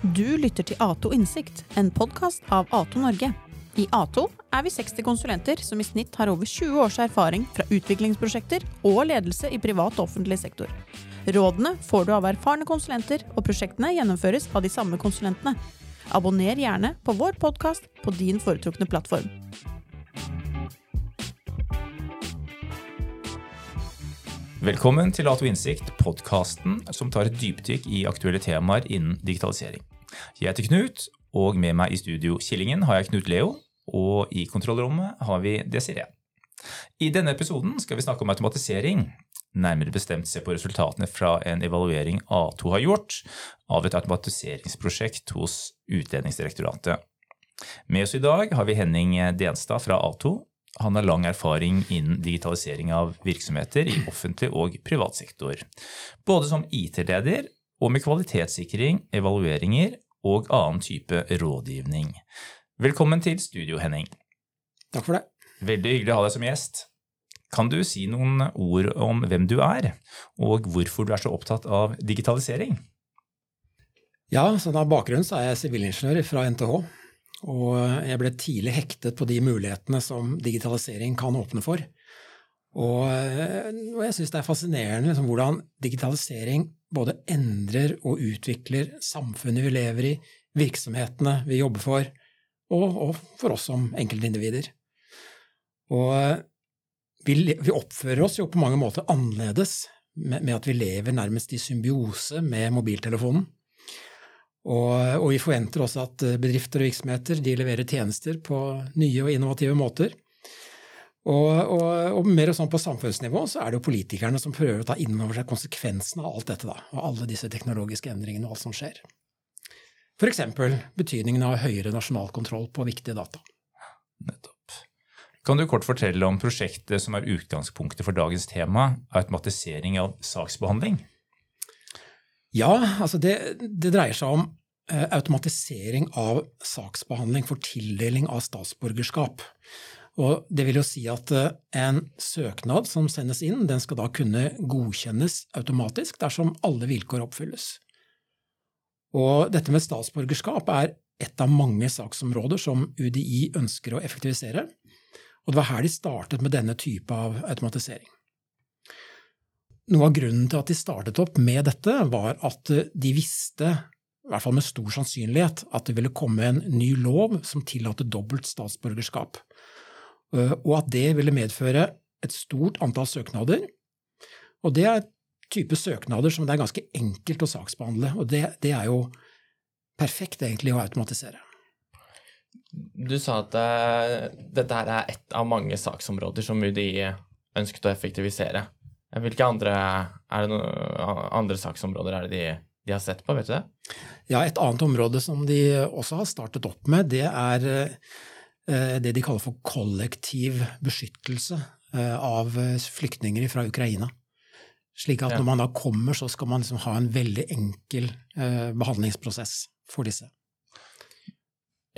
Du lytter til Ato Innsikt, en podkast av Ato Norge. I Ato er vi 60 konsulenter som i snitt har over 20 års erfaring fra utviklingsprosjekter og ledelse i privat og offentlig sektor. Rådene får du av erfarne konsulenter, og prosjektene gjennomføres av de samme konsulentene. Abonner gjerne på vår podkast på din foretrukne plattform. Velkommen til Dato Innsikt, podkasten som tar et dypdykk i aktuelle temaer innen digitalisering. Jeg heter Knut, og med meg i studio Killingen har jeg Knut Leo, og i kontrollrommet har vi Desiree. I denne episoden skal vi snakke om automatisering, nærmere bestemt se på resultatene fra en evaluering A2 har gjort av et automatiseringsprosjekt hos Utlendingsdirektoratet. Med oss i dag har vi Henning Denstad fra A2, han har lang erfaring innen digitalisering av virksomheter i offentlig og privat sektor. Både som IT-leder og med kvalitetssikring, evalueringer og annen type rådgivning. Velkommen til studio, Henning. Takk for det. Veldig hyggelig å ha deg som gjest. Kan du si noen ord om hvem du er, og hvorfor du er så opptatt av digitalisering? Ja, sånn av bakgrunn så er jeg sivilingeniør fra NTH. Og jeg ble tidlig hektet på de mulighetene som digitalisering kan åpne for. Og, og jeg syns det er fascinerende liksom, hvordan digitalisering både endrer og utvikler samfunnet vi lever i, virksomhetene vi jobber for, og, og for oss som enkeltindivider. Og vi, vi, oppfører oss jo på mange måter annerledes med, med, at vi lever nærmest i symbiose med mobiltelefonen. Og, og, vi forventer også at eh, bedrifter og virksomheter leverer tjenester på nye og innovative måter. Og, og, og mer sånn på samfunnsnivå så er det jo politikerne som prøver å ta inn over seg konsekvensene av alt dette, da, og alle disse teknologiske endringene og alt som skjer. F.eks. betydningen av høyere nasjonal kontroll på viktige data. Nettopp. Kan du kort fortelle om prosjektet som er utgangspunktet for dagens tema, automatisering av saksbehandling? Ja, altså det, det dreier seg om eh, automatisering av saksbehandling for tildeling av statsborgerskap. Og det vil jo si at eh, en søknad som sendes inn, den skal da kunne godkjennes automatisk dersom alle vilkår oppfylles. Og dette med statsborgerskap er et av mange saksområder som UDI ønsker å effektivisere, og det var her de startet med denne type av automatisering. Noe av grunnen til at de startet opp med dette, var at de visste, i hvert fall med stor sannsynlighet, at det ville komme en ny lov som tillater dobbelt statsborgerskap, og at det ville medføre et stort antall søknader. Og det er type søknader som det er ganske enkelt å saksbehandle, og det, det er jo perfekt egentlig å automatisere. Du sa at uh, dette her er ett av mange saksområder som UDI ønsket å effektivisere. Hvilke andre, er det noen andre saksområder er det de, de, har sett på, vet du det? Ja, Et annet område som de også har startet opp med, det er uh, det de kaller for kollektiv beskyttelse uh, av flyktninger fra Ukraina. Slik at når man da kommer, så skal man liksom ha en veldig enkel behandlingsprosess for disse.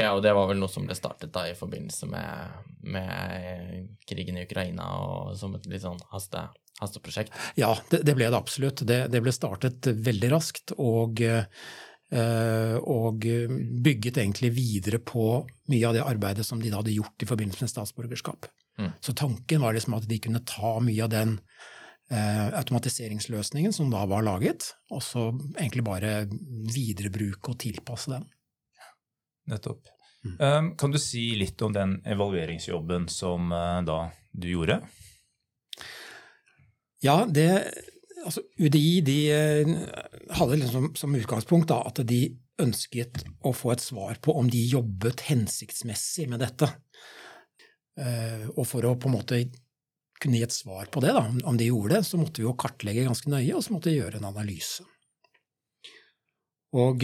Ja, og det var vel noe som ble startet da i forbindelse med, med krigen i Ukraina, og som et litt sånn haste, hasteprosjekt? Ja, det, det, ble det absolutt. Det, det, ble startet veldig raskt, og, øh, og bygget egentlig videre på mye av det arbeidet som de da hadde gjort i forbindelse med statsborgerskap. Mm. Så tanken var liksom at de kunne ta mye av den øh, automatiseringsløsningen som da var laget, og så egentlig bare viderebruke og tilpasse den. Nettopp. Mm. Um, kan du si litt om den evalueringsjobben som uh, da du gjorde? Ja, det altså UDI de uh, hadde liksom som utgangspunkt da, at de ønsket å få et svar på om de jobbet hensiktsmessig med dette. Uh, og for å på en måte kunne gi et svar på det, da, om de gjorde det, så måtte vi jo kartlegge ganske nøye, og så måtte vi gjøre en analyse. Og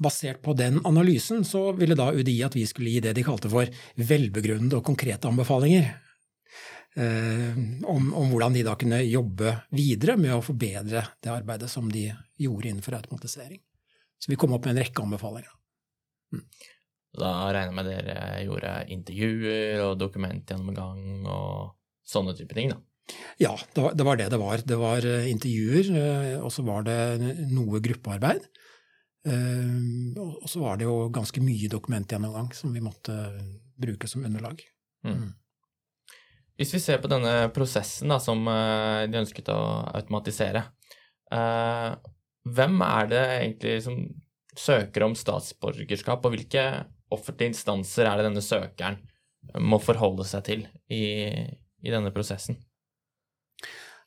basert på den analysen så ville da UDI at vi skulle gi det de kalte for velbegrunnede og konkrete anbefalinger eh, om, om, hvordan de da kunne jobbe videre med å forbedre det arbeidet som de gjorde innenfor automatisering. Så vi kom opp med en rekke anbefalinger. Mm. Da regner jeg med dere gjorde intervjuer og dokumentgjennomgang og sånne type ting, da. Ja, det var, det det var. Det var eh, intervjuer, eh, og så var det noe gruppearbeid. Eh, Og så var det jo ganske mye dokumentgjennomgang som vi måtte bruke som underlag. Mm. Hvis vi ser på denne prosessen da, som eh, de ønsket å automatisere, eh, hvem er det egentlig som søker om statsborgerskap, og hvilke offentlige instanser er det denne søkeren må forholde seg til i, i denne prosessen?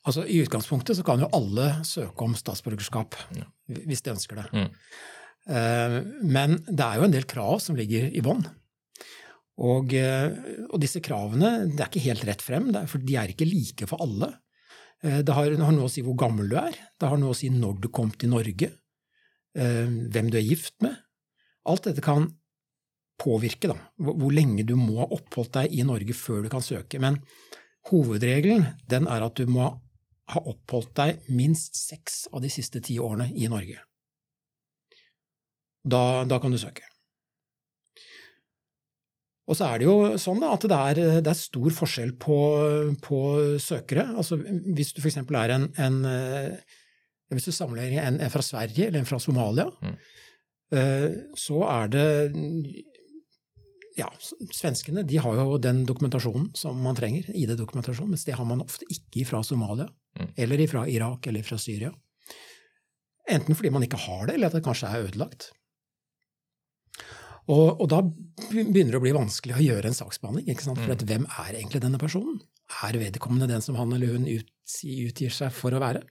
Altså I utgangspunktet så kan jo alle søke om statsborgerskap, Ja. hvis de ønsker det. Mm. Uh, Men det er jo en del krav som ligger i bånn. Og, uh, og disse kravene det er ikke helt rett frem, er, for de er ikke like for alle. Uh, Det har, det har noe å si hvor gammel du er, det har noe å si når du kom til Norge, hvem du er gift med. Alt dette kan påvirke da, hvor hvor lenge du må ha oppholdt deg i Norge før du kan søke. Men hovedregelen den er at du må ha oppholdt deg minst seks av de siste ti årene i Norge. Da, da kan du søke. Og så er det jo sånn da, at det er, det er stor forskjell på, på søkere. Altså, hvis du f.eks. er en, en eh, Hvis du sammenligner en, en fra Sverige eller en fra Somalia, Mm. eh, så er det ja, svenskene de har jo den dokumentasjonen som man trenger, ID-dokumentasjon, mens det har man ofte ikke fra Somalia, Mm. eller fra Irak eller fra Syria. Enten fordi man ikke har det, eller at det kanskje er ødelagt. Og, og da begynner det å bli vanskelig å gjøre en saksbehandling. For Mm. at hvem er egentlig denne personen? Er vedkommende den som han eller hun ut, utgir seg for å være?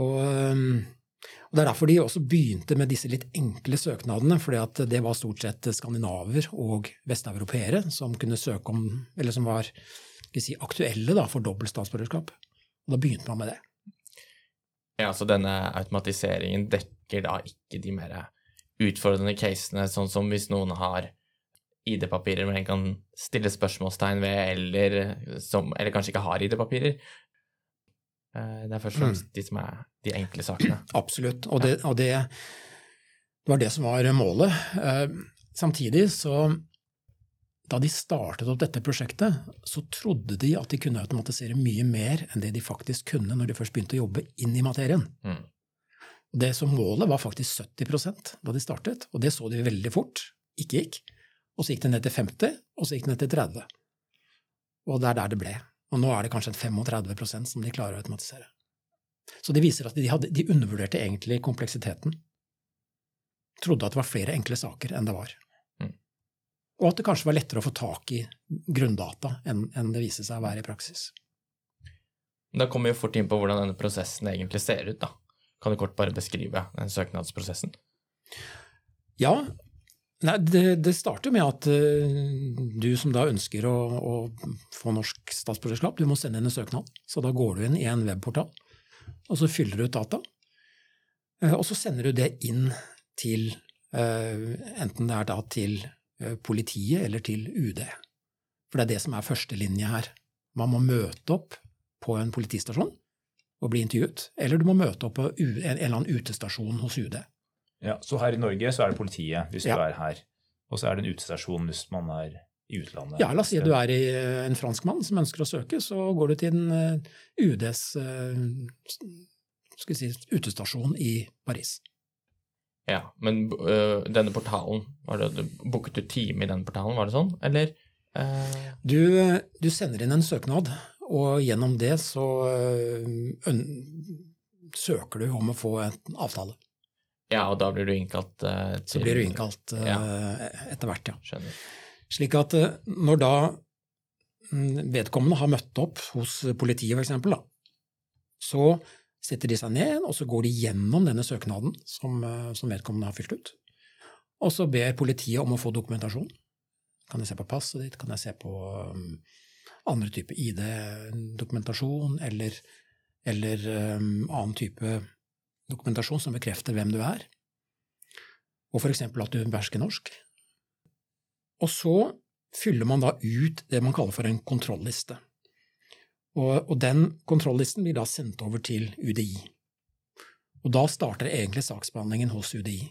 Og, og Det er derfor de også begynte med disse litt enkle søknadene, fordi det var stort sett skandinaver og vesteuropeere som kunne søke om, eller som var si, aktuelle da, for dobbelt statsborgerskap. Og da begynte man med det. Ja, så denne automatiseringen dekker da ikke de mer utfordrende casene, sånn som hvis noen har ID-papirer men en kan stille spørsmålstegn ved, eller, som, eller kanskje ikke har ID-papirer. Eh, Det er først og fremst de som er de enkle sakene. Absolutt. Og det, og det, det var det som var målet. Eh, Samtidig så da de startet opp dette prosjektet, så trodde de at de kunne automatisere mye mer enn det de faktisk kunne når de først begynte å jobbe inn i materien. Mm. Det som målet var faktisk 70% da de startet, og det så de veldig fort ikke gikk. Og så gikk det ned til 50, og så gikk det ned til 30. Og det er der det ble. Og nå er det kanskje 35% som de klarer å automatisere. Så det viser at de, hadde, de undervurderte egentlig kompleksiteten. Trodde at det var flere enkle saker enn det var. Og at det kanskje var lettere å få tak i grunndata enn, det viste seg å være i praksis. Da kommer vi fort inn på hvordan denne prosessen egentlig ser ut, da. Kan du kort bare beskrive den søknadsprosessen? Ja, nei, det, det starter med at eh, du som da ønsker å, å få norsk statsborgerskap, du må sende inn en søknad. Så da går du inn i en webportal, og så fyller du ut data. Eh, og så sender du det inn til eh, enten det er da til politiet eller til UD. For det er det som er førstelinje her. Man må møte opp på en politistasjon og bli intervjuet, eller du må møte opp på en, eller annen utestasjon hos UD. Ja, så her i Norge så er det politiet hvis Ja. du er her. Og så er det en utestasjon hvis man er i utlandet. Ja, la oss si at du er eh, en franskmann som ønsker å søke, så går du til den eh, UDs eh, si, utestasjon i Paris. Ja, men uh, denne portalen, var det, du booket du time i den portalen, var det sånn? Eller? Uh... Du, du sender inn en søknad, og gjennom det så uh, søker du om å få en avtale. ja, og da blir du innkalt til Så blir du innkalt Ja. etter hvert, ja. Skjønner. Slik at når da mm, vedkommende har møtt opp hos politiet, for da, så setter de seg ned, og så går de gjennom denne søknaden som, eh, som vedkommende har fylt ut. Og så ber politiet om å få dokumentasjon. Kan jeg se på passet ditt, kan jeg se på um, andre type ID-dokumentasjon, eller, eller um, annen type dokumentasjon som bekrefter hvem du er. Og eksempel at du behersker norsk. Og så fyller man da ut det man kaller for en kontrolliste. Og, og den kontrollisten blir da sendt over til UDI. Og da starter egentlig saksbehandlingen hos UDI.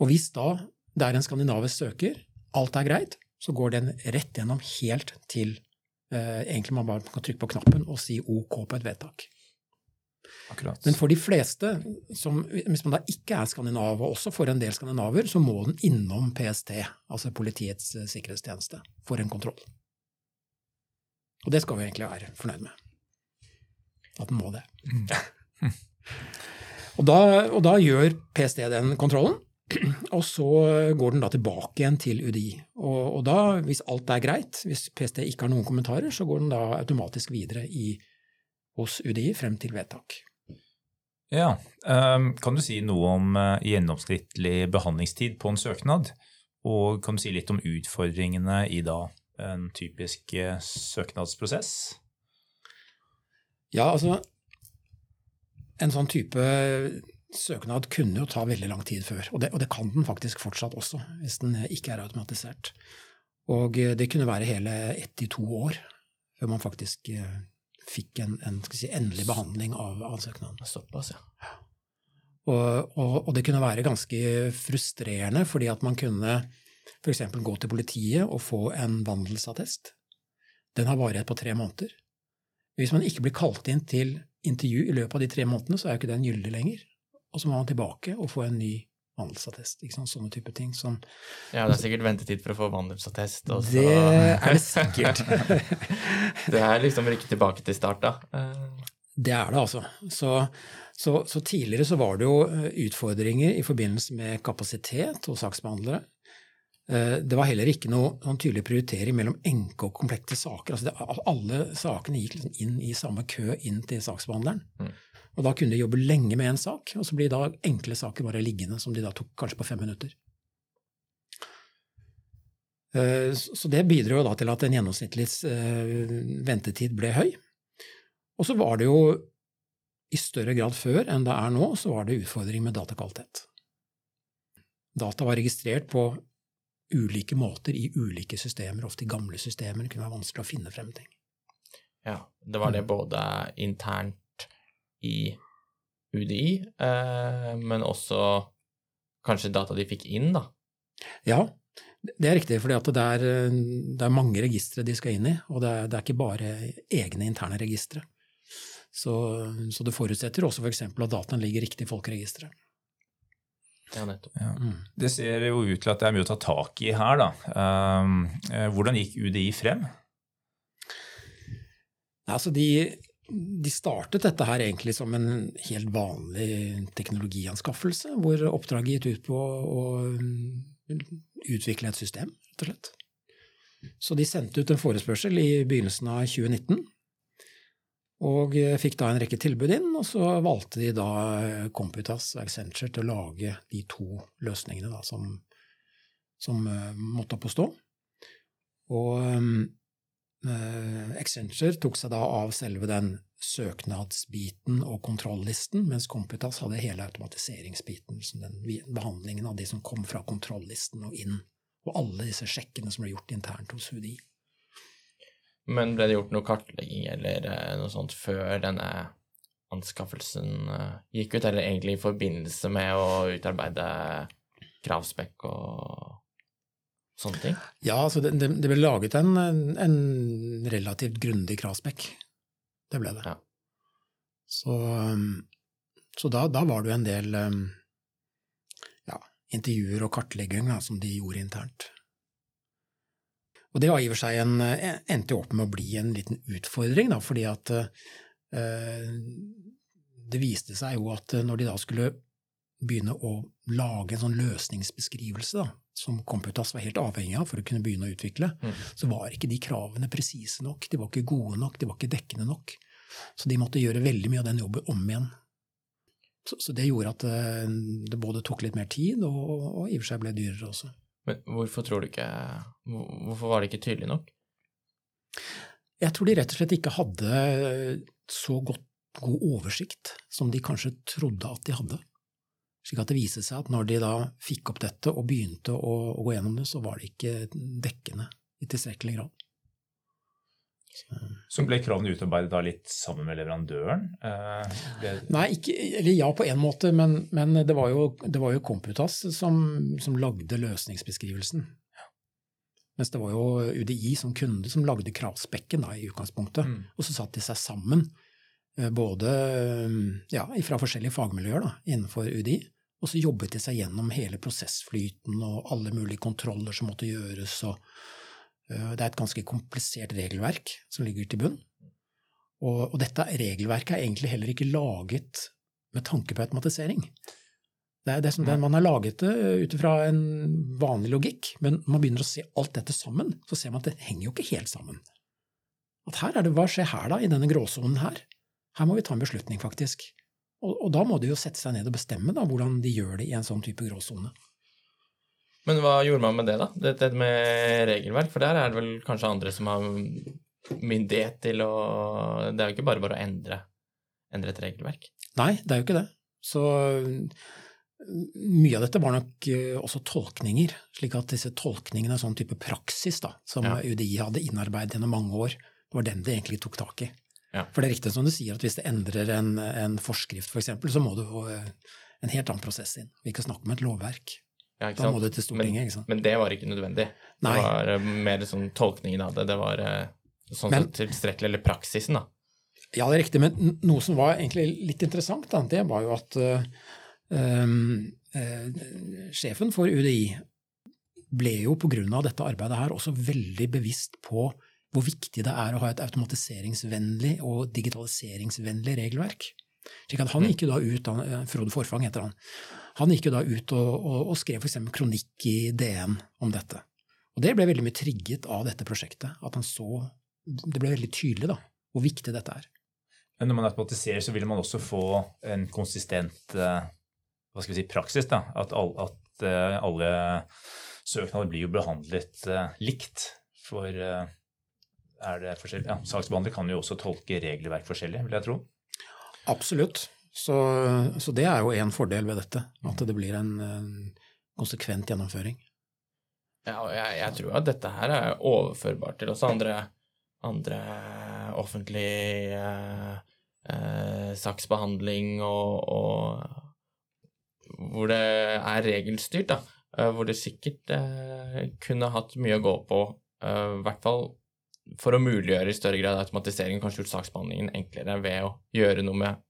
Og hvis da det er en skandinavisk søker, alt er greit, så går den rett gjennom helt til eh, egentlig man bare kan trykke på knappen og si OK på et vedtak. Akkurat. Men for de fleste, som, hvis man da ikke er skandinav, og også for en del skandinaver, så må den innom PST, altså Politiets eh, sikkerhetstjeneste, for en kontroll. Og det skal vi egentlig være fornøyd med. At den må det. Og da, og da gjør PST den kontrollen, og så går den da tilbake igjen til UDI. Og, og da, hvis alt er greit, hvis PST ikke har noen kommentarer, så går den da automatisk videre i, hos UDI frem til vedtak. Ja, ehm, Kan du si noe om eh, gjennomsnittlig behandlingstid på en søknad? Og kan du si litt om utfordringene i da en typisk eh, søknadsprosess? Ja, altså En sånn type søknad kunne jo ta veldig lang tid før, og det, og det kan den faktisk fortsatt også, hvis den ikke er automatisert. Og eh, det kunne være hele ett til to år før man faktisk eh, fikk en, en skal si, endelig behandling av, av søknaden. Såpass, ja. Og, og, og det kunne være ganske frustrerende, fordi at man kunne f.eks. gå til politiet og få en vandelsattest. Den har varighet på tre måneder. Hvis man ikke blir kalt inn til intervju i løpet av de tre månedene, så er jo ikke den gyldig lenger. Og så må man tilbake og få en ny vandelsattest. Ikke sant? Sånne type ting. Som, Ja, det er sikkert ventetid for å få vandelsattest. Også. det er det sikkert. det er liksom rykke tilbake til start, da. Det er det, altså. Så, så, så tidligere så var det jo eh, utfordringer i forbindelse med kapasitet hos saksbehandlere. Eh, Det var heller ikke noe sånn tydelig prioritering mellom enke og komplekte saker. Altså det, alle sakene gikk liksom inn i samme kø inn til saksbehandleren. Mm. Og da kunne de jobbe lenge med en sak, og så blir da enkle saker bare liggende, som de da tok kanskje på fem minutter. Eh, Så det bidro da til at en gjennomsnittlig eh, ventetid ble høy. Og så var det jo i større grad før enn det er nå, så var det utfordring med datakvalitet. Data var registrert på ulike måter i ulike systemer, ofte i gamle systemer. Det kunne være vanskelig å finne frem ting. Ja, det var det både internt i UDI, eh, men også kanskje data de fikk inn, da. Ja, det er riktig, for det, det er mange registre de skal inn i, og det er, det er ikke bare egne interne registre. Så, så det forutsetter også f.eks. at dataen ligger riktig i folkeregisteret. Ja, nettopp. Ja. Mm. Det ser jo ut til at det er mye å ta tak i her, da. Ehm, eh, Hvordan gikk UDI frem? Altså de, de startet dette her egentlig som en helt vanlig teknologianskaffelse, hvor oppdraget gitt ut på å utvikle et system, rett og slett. Så de sendte ut en forespørsel i begynnelsen av 2019, og fikk da en rekke tilbud inn, og så valgte de da Computas og Accenture til å lage de to løsningene da, som, som eh, måtte opp og stå. Og Eh, Accenture tok seg da av selve den søknadsbiten og kontrollisten, mens Computas hadde hele automatiseringsbiten, den behandlingen av de som kom fra kontrollisten og inn, og alle disse sjekkene som ble gjort internt hos UDI. Men ble det gjort noe kartlegging eller eh, noe sånt før denne anskaffelsen eh, gikk ut, eller egentlig i forbindelse med å utarbeide kravspekk og sånne ting? Ja, altså det, det ble laget en, en relativt grundig kravspekk. Det ble det. Ja. Så, um, så da, da var det jo en del ja, intervjuer og kartlegging da, som de gjorde internt. Og det var i og for seg en, endte jo opp med å bli en liten utfordring, da, fordi at eh, det viste seg jo at når de da skulle begynne å lage en sånn løsningsbeskrivelse, da, som Computas var helt avhengig av for å kunne begynne å utvikle, Mm. så var ikke de kravene presise nok, de var ikke gode nok, de var ikke dekkende nok. Så de måtte gjøre veldig mye av den jobben om igjen. Så, så det gjorde at eh, det både tok litt mer tid, og, og i og for seg ble dyrere også. Men hvorfor tror du ikke Hvorfor var det ikke tydelig nok? Jeg tror de rett og slett ikke hadde så godt, god oversikt som de kanskje trodde at de hadde. Slik at det viste seg at når de da fikk opp dette og begynte å, å gå gjennom det, så var det ikke dekkende i tilstrekkelig grad. Så, ble kravene utarbeidet da litt sammen med leverandøren? Eh, det, Nei, ikke, eller ja på en måte, men, men det, var jo, det var jo Komputas som, som lagde løsningsbeskrivelsen. Mens det var jo UDI som kunde som lagde kravspekken da, i utgangspunktet. Mm. Og så satte de seg sammen, eh, både ja, fra forskjellige fagmiljøer da, innenfor UDI, og så jobbet de seg gjennom hele prosessflyten og alle mulige kontroller som måtte gjøres. og eh, Det er et ganske komplisert regelverk som ligger til bunn. Og, og dette regelverket er egentlig heller ikke laget med tanke på automatisering. Det er det som den, Man har laget det ut fra en vanlig logikk, men når man begynner å se alt dette sammen, så ser man at det henger jo ikke helt sammen. At her er det, Hva skjer her, da, i denne gråsonen her? Her må vi ta en beslutning, faktisk. Og, og da må de jo sette seg ned og bestemme da, hvordan de gjør det i en sånn type gråsone. Men hva gjorde man med det, da? Dette med regelverk? For der er det vel kanskje andre som har myndighet til å Det er jo ikke bare bare å endre, endre et regelverk. Nei, det er jo ikke det. Så mye av dette var nok eh, også tolkninger, slik at disse tolkningene er sånn type praksis da, som Ja. UDI hadde innarbeidet gjennom mange år, det var den det egentlig tok tak i. Ja. For det er riktig som du sier, at hvis det endrer en, en forskrift f.eks., for så må du jo eh, en helt annen prosess inn. Vi kan snakke om et lovverk. Ja, ikke Da må det til Stortinget. ikke sant? Men det var ikke nødvendig. Nei. Det var eh, mer sånn tolkningen av det. Det var eh, sånn Men- tilstrekkelig, eller praksisen, da. Ja, det er riktig, men noe som var egentlig litt interessant, da, det var jo at um, sjefen for UDI ble jo av dette arbeidet her også veldig bevisst på hvor viktig det er å ha et automatiseringsvennlig og digitaliseringsvennlig regelverk. Slik at han Mm. gikk jo da ut, Frode Forfang heter han, han gikk jo da ut og, og, og skrev f.eks. kronikk i DN om dette. Og det ble veldig mye trigget av dette prosjektet, at han så Det ble veldig tydelig da, hvor viktig dette er. Men når man automatiserer, så vil man også få en konsistent eh, hva skal vi si, praksis. da, At, all, at eh, alle søknader blir jo behandlet eh, likt. For er det forskjellig Ja, saksbehandler kan jo også tolke regelverk forskjellig, vil jeg tro. Absolutt. Så, så det er jo en fordel ved dette, at det blir en, en konsekvent gjennomføring. Ja, og jeg, jeg tror at dette her er overførbart til også andre, andre offentlig eh, eh, saksbehandling og, og hvor det er regelstyrt, da. Eh, hvor det sikkert eh, kunne hatt mye å gå på, eh, i hvert fall for å muliggjøre i større grad automatisering, kanskje gjort saksbehandlingen enklere ved å gjøre noe med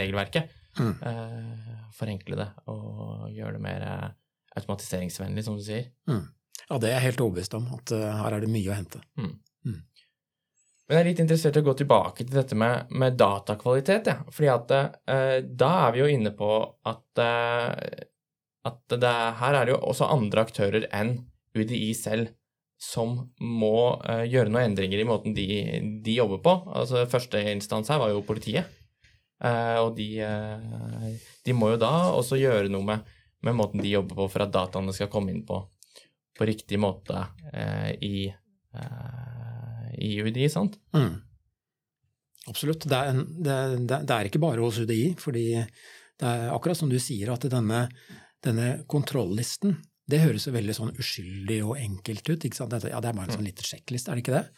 regelverket. Mm. Eh, forenkle det og gjøre det mer eh, automatiseringsvennlig, som du sier. Ja, det er jeg helt overbevist om, at uh, her er det mye å hente. Men jeg er litt interessert i å gå tilbake til dette med, med datakvalitet. Ja. Fordi at uh, da er vi jo inne på at, at det, her er det jo også andre aktører enn UDI selv som må gjøre noen endringer i måten de, de jobber på. Altså Første instans her var jo politiet. Eh, og de, eh, de må jo da også gjøre noe med, med måten de jobber på for at dataene skal komme inn på, på riktig måte eh, i, i UDI, sant? Mm. Absolutt. Det er, det, det er- det ikke bare hos UDI, fordi det er akkurat som du sier, at denne, denne kontrollisten det høres jo veldig sånn uskyldig og enkelt ut. Ja, Det er bare en sånn liten sjekkliste, er det ikke det?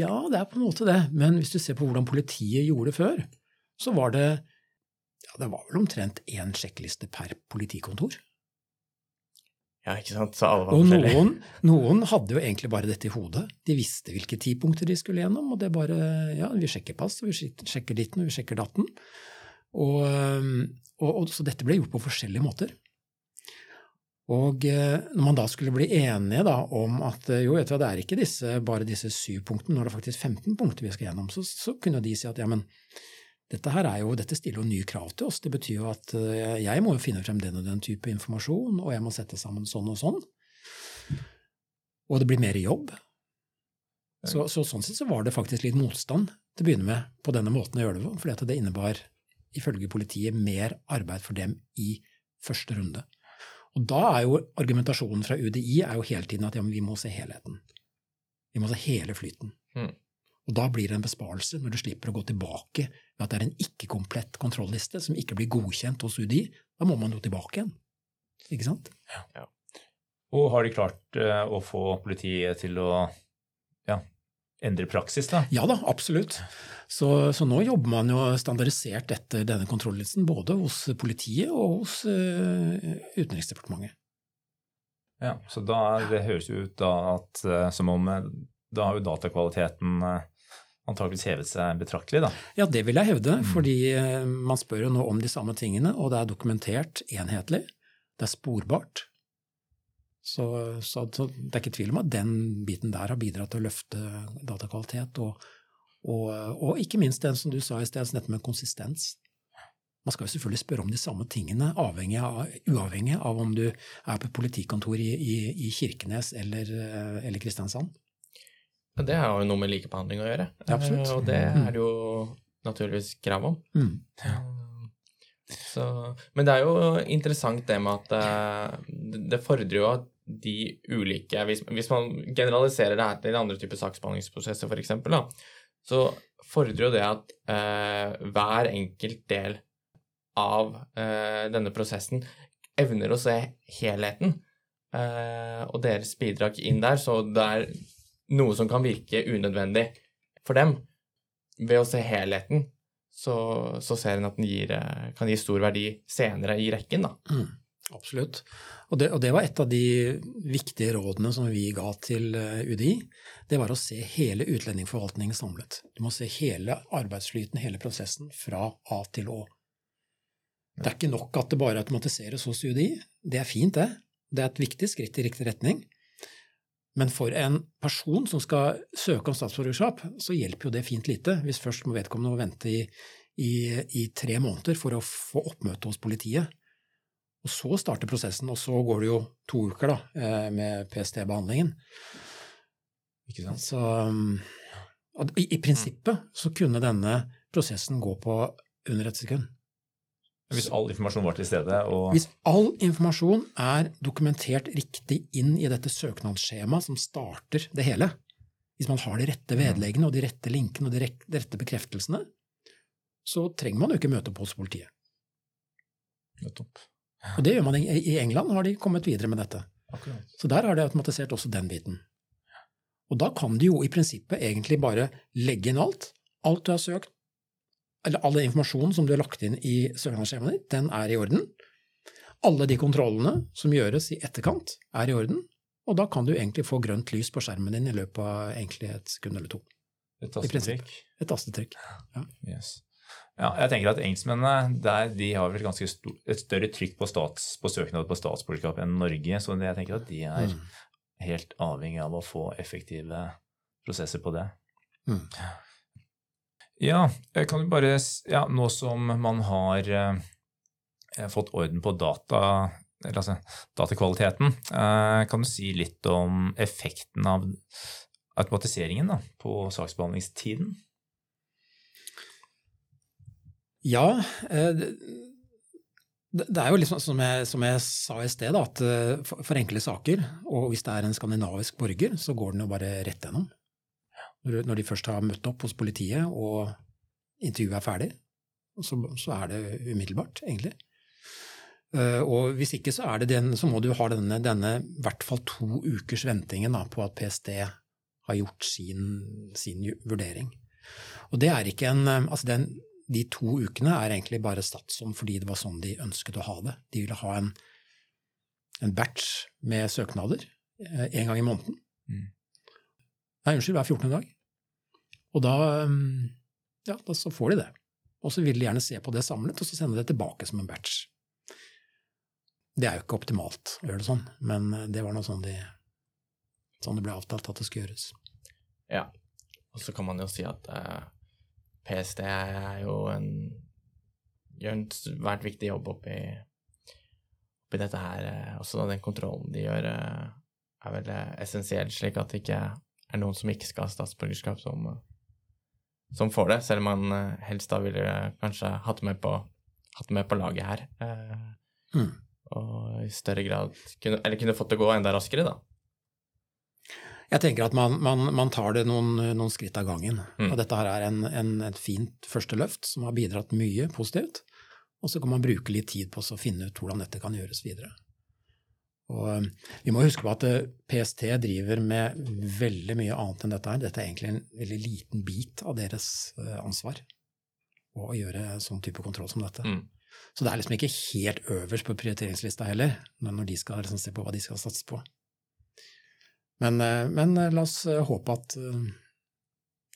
Ja, det er på en måte det, men hvis du ser på hvordan politiet gjorde det før, så var det ja, det var vel omtrent én sjekkliste per politikontor. Ja, ikke sant? Så alle var Og noen, noen hadde jo egentlig bare dette i hodet. De visste hvilke ti punkter de skulle gjennom, og det bare Ja, vi sjekker pass, og vi sjekker ditten, og vi sjekker datten. Og, og, og, så dette ble gjort på forskjellige måter. Og eh, når man da skulle bli enige da, om at eh, jo, vet du, hva, det er ikke disse, bare disse syv punktene, nå er det faktisk 15 punkter vi skal gjennom, så, så kunne de si at ja, men dette her er jo, dette stiller jo nye krav til oss. Det betyr jo at eh, jeg må jo finne frem den og den type informasjon, og jeg må sette sammen sånn og sånn. Og det blir mer jobb. Så, så sånn sett så var det faktisk litt motstand til å begynne med på denne måten å gjøre det på, fordi at det innebar ifølge politiet mer arbeid for dem i første runde. Og da er jo argumentasjonen fra UDI er jo hele tiden at ja, vi må se helheten. Vi må se hele flyten. Mm. Og da blir det en besparelse når du slipper å gå tilbake ved at det er en ikke-komplett kontrolliste som ikke blir godkjent hos UDI. Da må man jo tilbake igjen. Ikke sant? Og har de klart eh, å få politiet til å ja, endre praksis, da? Ja da, absolutt. Så, så, nå jobber man jo standardisert etter denne kontrolllisten, både hos politiet og hos uh, Utenriksdepartementet. Ja, så da, Det høres ut da at uh, som om da har jo datakvaliteten uh, antakeligvis hevet seg betraktelig, da? Ja, det vil jeg hevde, mm. fordi man spør jo nå om de samme tingene, og det er dokumentert enhetlig. Det er sporbart. Så, så, så, det er ikke tvil om at den biten der har bidratt til å løfte datakvalitet og og, og, ikke minst den som du sa i sted, nettopp dette med konsistens. Man skal jo selvfølgelig spørre om de samme tingene, av, uavhengig av om du er på politikontor i, i, i Kirkenes eller, eller Kristiansand. Det har jo noe med likebehandling å gjøre, ja, absolutt. og det mm. er det jo naturligvis krav om. Mm. Så, men det er jo interessant det med at eh, det fordrer jo at de ulike Hvis, hvis man generaliserer det her til andre typer saksbehandlingsprosesser, f.eks., så fordrer jo det at eh, hver enkelt del av eh, denne prosessen evner å se helheten eh, og deres bidrag inn der. Så det er noe som kan virke unødvendig for dem. Ved å se helheten, så, så ser en at den gir, eh, kan gi stor verdi senere i rekken. Da. Mm, absolutt. Og det, og det, var et av de viktige rådene som vi ga til eh, UDI. Det var å se hele utlendingsforvaltningen samlet. Du må se hele arbeidsflyten, hele prosessen, fra A til Å. Det er ikke nok at det bare automatiseres hos UDI. Det er fint, det. Det er et viktig skritt i riktig retning. Men for en person som skal søke om statsborgerskap, så hjelper jo det fint lite hvis først må vedkommende vente i, i, i tre måneder for å få oppmøte hos politiet. Og så starter prosessen, og så går det jo to uker da, eh, med PST-behandlingen. Ikke sant? Så i, i, prinsippet så kunne denne prosessen gå på under et sekund. Hvis all informasjon var til stede? Og... Hvis all informasjon er dokumentert riktig inn i dette søknadsskjemaet som starter det hele, hvis man har de rette vedleggene og de rette linkene og de rette bekreftelsene, så trenger man jo ikke møte på hos politiet. Nettopp. Og det gjør man i England, har de kommet videre med dette. Akkurat. Så der har de automatisert også den biten. Og da kan de jo i prinsippet egentlig bare legge inn alt. Alt du har søkt, eller all den informasjonen som du har lagt inn i søknadsskjemaet ditt, den er i orden. Alle de kontrollene som gjøres i etterkant, er i orden. Og da kan du egentlig få grønt lys på skjermen din i løpet av egentlig et sekund eller to. Et tastetrykk. Et tastetrykk, ja. Yes. Ja, jeg tenker at Engelskmennene der, de har vel ganske stor, et større trykk på, stats, på søknad på statsborgerskap enn Norge. Så jeg tenker at de er mm. helt avhengig av å få effektive prosesser på det. Mm. Ja, kan jo bare, ja, nå som man har eh, fått orden på data, altså datakvaliteten, eh, kan du si litt om effekten av automatiseringen da, på saksbehandlingstiden? Ja. Eh, det er jo liksom som jeg, som jeg sa i sted, at eh, for enkle saker, og hvis det er en skandinavisk borger, så går den jo bare rett gjennom. Når de først har møtt opp hos politiet og intervjuet er ferdig, så, så er det umiddelbart, egentlig. Eh, og hvis ikke, så, den, så må du ha denne, denne hvert fall to ukers ventingen da, på at PST har gjort sin, sin vurdering. Og det er ikke en altså den, de to ukene er egentlig bare satt som fordi det var sånn de ønsket å ha det. De ville ha en, en batch med søknader en eh, gang i måneden. Mm. Nei, unnskyld, hver 14. dag. Og da, mm, ja, da så får de det. Og så vil de gjerne se på det samlet, og så sende det tilbake som en batch. Det er jo ikke optimalt å gjøre det sånn, men eh, det var noe sånn, de, sånn det ble avtalt at det skulle gjøres. Ja, og så kan man jo si at eh, PST er jo en gjør en svært viktig jobb oppi, oppi dette her. Eh, også den kontrollen de gjør, eh, er vel essensiell, slik at det er noen som ikke skal ha statsborgerskap, som, som får det. Selv om man helst da ville kanskje hatt med på, hatt med på laget her. Mm. Og i større grad kunne, Eller kunne fått det gå enda raskere, da. Jeg tenker at man, man, man tar det noen, noen, skritt av gangen. Mm. Og dette her er en, en, et fint første løft som har bidratt mye positivt. Og så kan man bruke litt tid på å finne ut hvordan dette kan gjøres videre. Og eh, vi må huske på at eh, PST driver med veldig mye annet enn dette her. Dette er egentlig en veldig liten bit av deres eh, ansvar å gjøre sånn type kontroll som dette. Mm. Så det er liksom ikke helt øverst på prioriteringslista heller, når de skal liksom se på hva de skal satse på. Men, men la oss håpe at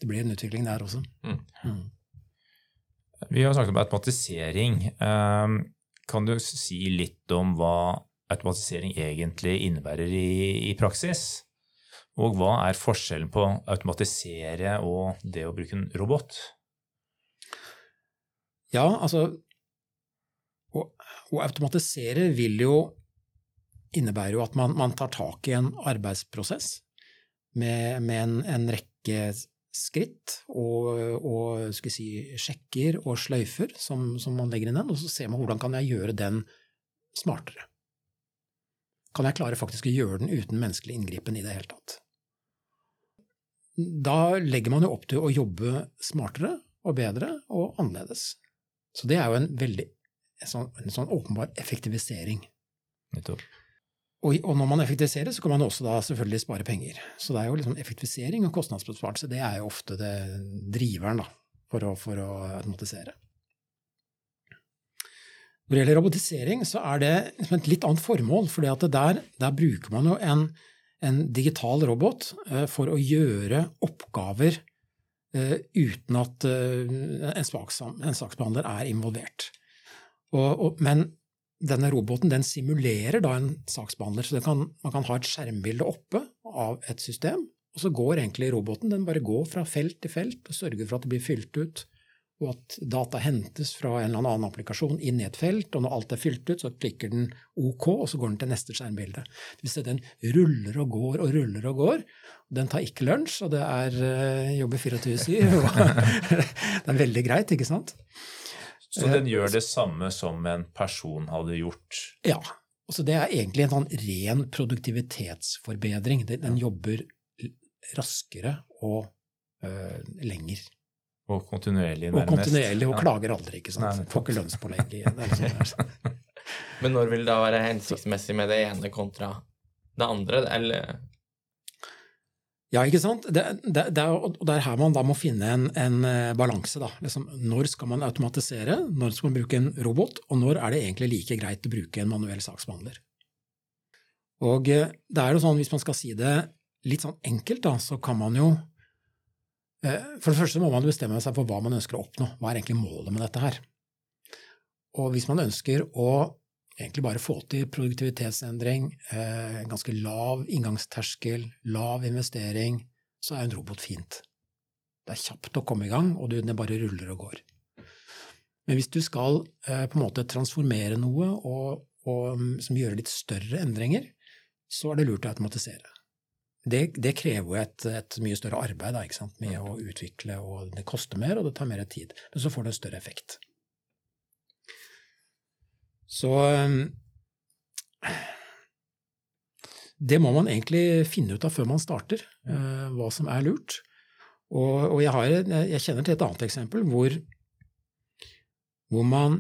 det blir en utvikling der også. Mm. Mm. Vi har snakket om automatisering. Kan du si litt om hva automatisering egentlig innebærer i, i praksis? Og hva er forskjellen på automatisere og det å bruke en robot? Ja, altså Å, å automatisere vil jo innebære jo at man, man, tar tak i en arbeidsprosess med, med en, en, rekke skritt og, og si, sjekker og sløyfer som, som, man legger inn den, og så ser man hvordan kan jeg gjøre den smartere kan jeg klare faktisk å gjøre den uten menneskelig inngripen i det hele tatt. Da legger man jo opp til å jobbe smartere og bedre og annerledes. Så det er jo en veldig en sånn, en sånn åpenbar effektivisering. Og, og, når man effektiviserer, så kan man også da selvfølgelig spare penger. Så det er jo liksom effektivisering og kostnadsbesparelse, det er jo ofte det driveren da, for å, for å automatisere. Når det gjelder robotisering, så er det liksom et litt annet formål. For der, der, bruker man jo en, en digital robot uh, for å gjøre oppgaver uh, uten at uh, en, svaksam, en, saksbehandler er involvert. Og, og, men denne roboten den simulerer da en saksbehandler, så kan, man kan ha et skjermbilde oppe av et system. Og så går egentlig roboten den bare går fra felt til felt og sørger for at det blir fylt ut og at data hentes fra en eller annen applikasjon inn i et felt, og når alt er fylt ut, så klikker den OK, og så går den til neste skjermbilde. Si den ruller og går og ruller og går. Den tar ikke lunsj, og det er uh, jobber 24-7. det er veldig greit, ikke sant? Så den gjør det samme som en person hadde gjort? Ja. Så det er egentlig en sånn ren produktivitetsforbedring. Den, jobber raskere og uh, lenger. Og kontinuerlig, nærmest. Og kontinuerlig, og ja. klager aldri, ikke sant. Nei, Får ikke lønnspålegg igjen. Sånn Men når vil det da være hensiktsmessig med det ene kontra det andre, eller? Ja, ikke sant. Det, det, det, er, og det er her man da må finne en, en eh, balanse. da. Liksom, når skal man automatisere, når skal man bruke en robot, og når er det egentlig like greit å bruke en manuell saksbehandler? Og eh, det er jo sånn, Hvis man skal si det litt sånn enkelt, da, så kan man jo for det første må man bestemme seg for hva man ønsker å oppnå. Hva er egentlig målet med dette her? Og hvis man ønsker å egentlig bare få til produktivitetsendring, eh, ganske lav inngangsterskel, lav investering, så er en robot fint. Det er kjapt å komme i gang, og det bare ruller og går. Men hvis du skal eh, på en måte transformere noe og, og mm, som gjør litt større endringer, så er det lurt å automatisere det, det, krever jo et, et, mye større arbeid da, med å utvikle, og det koster mer, og det tar mer tid. Men så får det en større effekt. Så Det må man egentlig finne ut av før man starter, uh, hva som er lurt. Og, og jeg, har, jeg, kjenner til et annet eksempel hvor, hvor man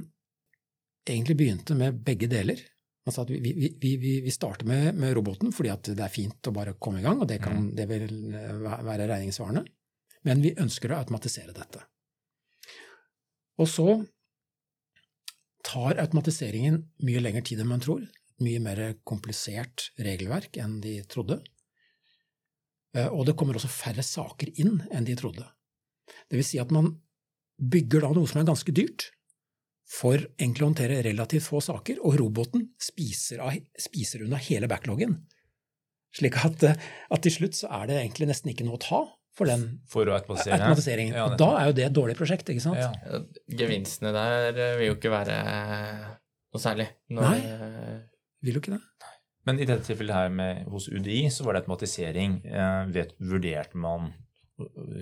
egentlig begynte med begge deler. Altså vi, vi, vi, vi, starter med, med, roboten fordi det er fint å bare komme i gang, og det, kan, mm. det vil eh, være regningssvarende. Men vi ønsker å automatisere dette. Og så tar automatiseringen mye lengre tid enn man tror. Mye mer komplisert regelverk enn de trodde. Eh, og det kommer også færre saker inn enn de trodde. Det vil si at man bygger da noe som er ganske dyrt, for egentlig å håndtere relativt få saker, og roboten spiser, av, spiser unna hele backloggen. Slik at, eh, at, til slutt så er det egentlig nesten ikke noe å ta for den for automatiseringen. Ja, og da er jo det et dårlig prosjekt, ikke sant? Ja. Gevinstene der eh, vil jo ikke være noe særlig. Når, Nei, vil jo ikke det. Men i dette tilfellet her med, hos UDI så var det automatisering. Eh, vet, vurderte man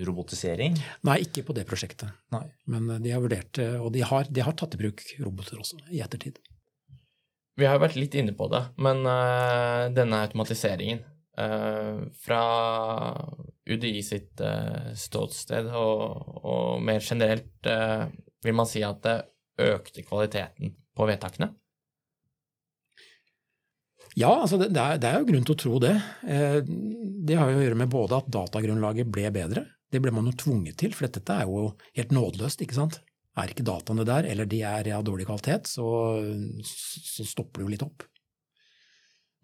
robotisering? Nei, ikke på det prosjektet. Nei. Men eh, de har vurdert eh, og de har, de har, tatt i bruk roboter også, i ettertid. Vi har jo vært litt inne på det, men uh, denne automatiseringen uh, Fra UDI sitt uh, ståsted og, og, mer generelt, vil man si at det økte kvaliteten på vedtakene? Ja, altså det, det, er, det, er, jo grunn til å tro det. Eh, det har jo å gjøre med både at datagrunnlaget ble bedre, det ble man jo tvunget til, for dette er jo helt nådeløst, ikke sant. Er ikke dataene der, eller de er av dårlig kvalitet, så, så stopper det jo litt opp.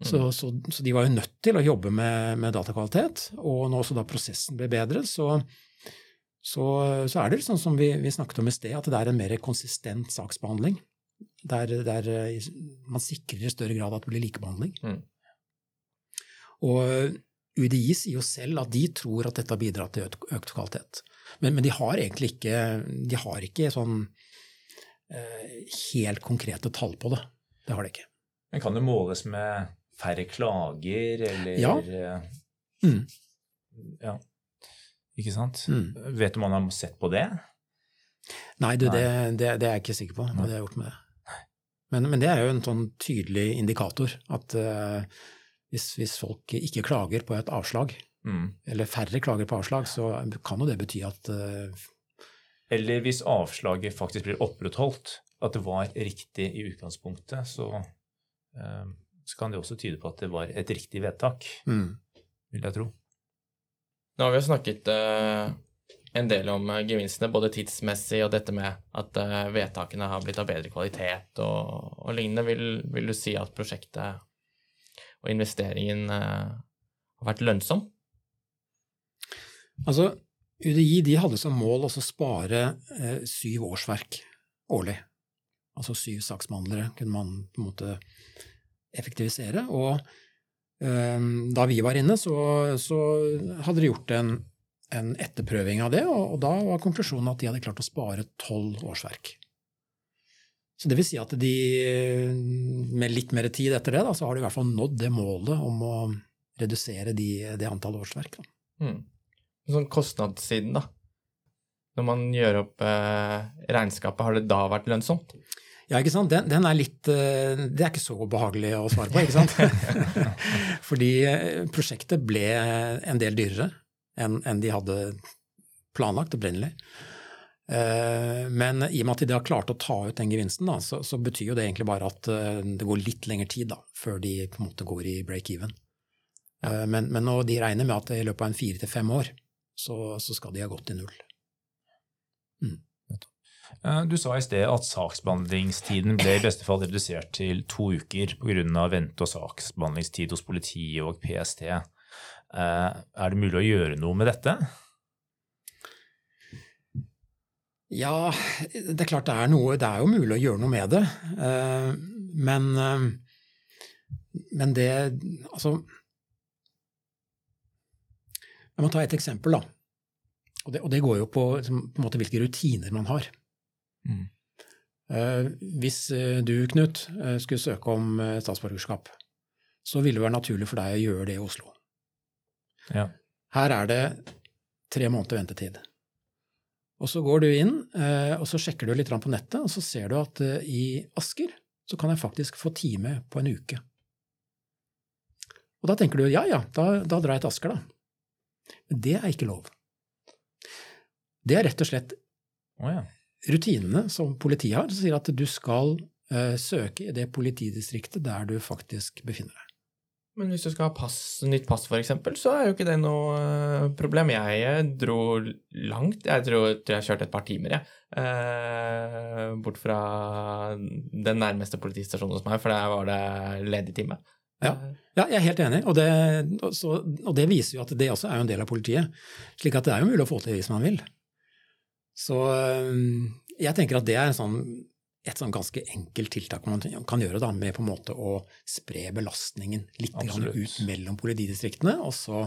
Mm. Så, så, så, de var jo nødt til å jobbe med, med datakvalitet, og når også da prosessen ble bedre, så, så, er det sånn som vi, vi, snakket om i sted, at det er en mer konsistent saksbehandling. Der, der man sikrer i større grad at det blir likebehandling. Mm. Og UDI sier jo selv at de tror at dette har bidratt til økt, økt kvalitet. Men, men, de har egentlig ikke, de har ikke sånn eh, helt konkrete tall på det. Det har de ikke. Men kan det måles med færre klager, eller Ja. Eh, mm. ja. Ikke sant? Mm. Vet du om man har sett på det? Nei, du, Nei. Det, det, det, er jeg ikke sikker på hva de har gjort med det. Men, men, det er jo en sånn tydelig indikator at uh, hvis, hvis, folk ikke klager på et avslag, mm. eller færre klager på avslag, så kan jo det bety at uh, Eller hvis avslaget faktisk blir opprettholdt, at det var riktig i utgangspunktet, så, uh, så kan det også tyde på at det var et riktig vedtak, mm. vil jeg tro. Nå har vi jo snakket en del om gevinstene, både tidsmessig og dette med at vedtakene har blitt av bedre kvalitet og, og lignende. Vil, vil, du si at prosjektet og investeringen eh, har vært lønnsom? Altså, UDI de hadde som mål å spare eh, syv årsverk årlig. Altså syv saksbehandlere kunne man på en måte effektivisere. Og eh, da vi var inne, så, så hadde de gjort en, en etterprøving av det, og, og, da var konklusjonen at de hadde klart å spare tolv årsverk. Så det vil si at de, med litt mer tid etter det, da, så har de i hvert fall nådd det målet om å redusere de, det antallet årsverk. Mm. Sånn kostnadssiden, da. Når man gjør opp eh, regnskapet, har det da vært lønnsomt? Ja, ikke sant. Den, den, er litt eh, Det er ikke så behagelig å svare på, ikke sant. Fordi eh, prosjektet ble en del dyrere enn, en de hadde planlagt opprinnelig. Eh, men i og med at de har klart å ta ut den gevinsten, da, så, så, betyr jo det egentlig bare at eh, det går litt lengre tid da, før de på en måte går i break-even. Ja. Eh, men, men når de regner med at i løpet av en fire til fem år, så, så, skal de ha gått til null. Mm. Du sa i sted at saksbehandlingstiden ble i beste fall redusert til to uker pga. vente- og saksbehandlingstid hos politiet og PST. Er det mulig å gjøre noe med dette? Ja, det er klart det er noe Det er jo mulig å gjøre noe med det. Eh, men, eh, men det Altså Jeg må ta et eksempel, da. Og det, og det går jo på, på en måte hvilke rutiner man har. Mm. Eh, hvis du, Knut, skulle søke om statsborgerskap, så ville det være naturlig for deg å gjøre det i Oslo. Ja. Her er det tre måneder ventetid. Og så går du inn, eh, og så sjekker du litt på nettet, og så ser du at eh, i Asker så kan jeg faktisk få time på en uke. Og da tenker du ja ja, da, da drar jeg til Asker, da. Men det er ikke lov. Det er rett og slett oh, ja. rutinene som politiet har, som sier at du skal uh, søke i det politidistriktet der du faktisk befinner deg. Men hvis du skal ha pass, nytt pass, for eksempel, så er jo ikke det noe uh, problem. Jeg dro langt. Jeg tror jeg kjørte et par timer, jeg. Eh, bort fra den nærmeste politistasjonen hos meg, for der var det ledig time. Ja. ja, jeg er helt enig, og det, så, og det, viser jo at det også er en del av politiet. Slik at det er jo mulig å få til hvis man vil. Så uh, jeg tenker at det er en sånn et sånn ganske enkelt tiltak man kan gjøre, da, med på en måte å spre belastningen litt ut mellom politidistriktene. Og så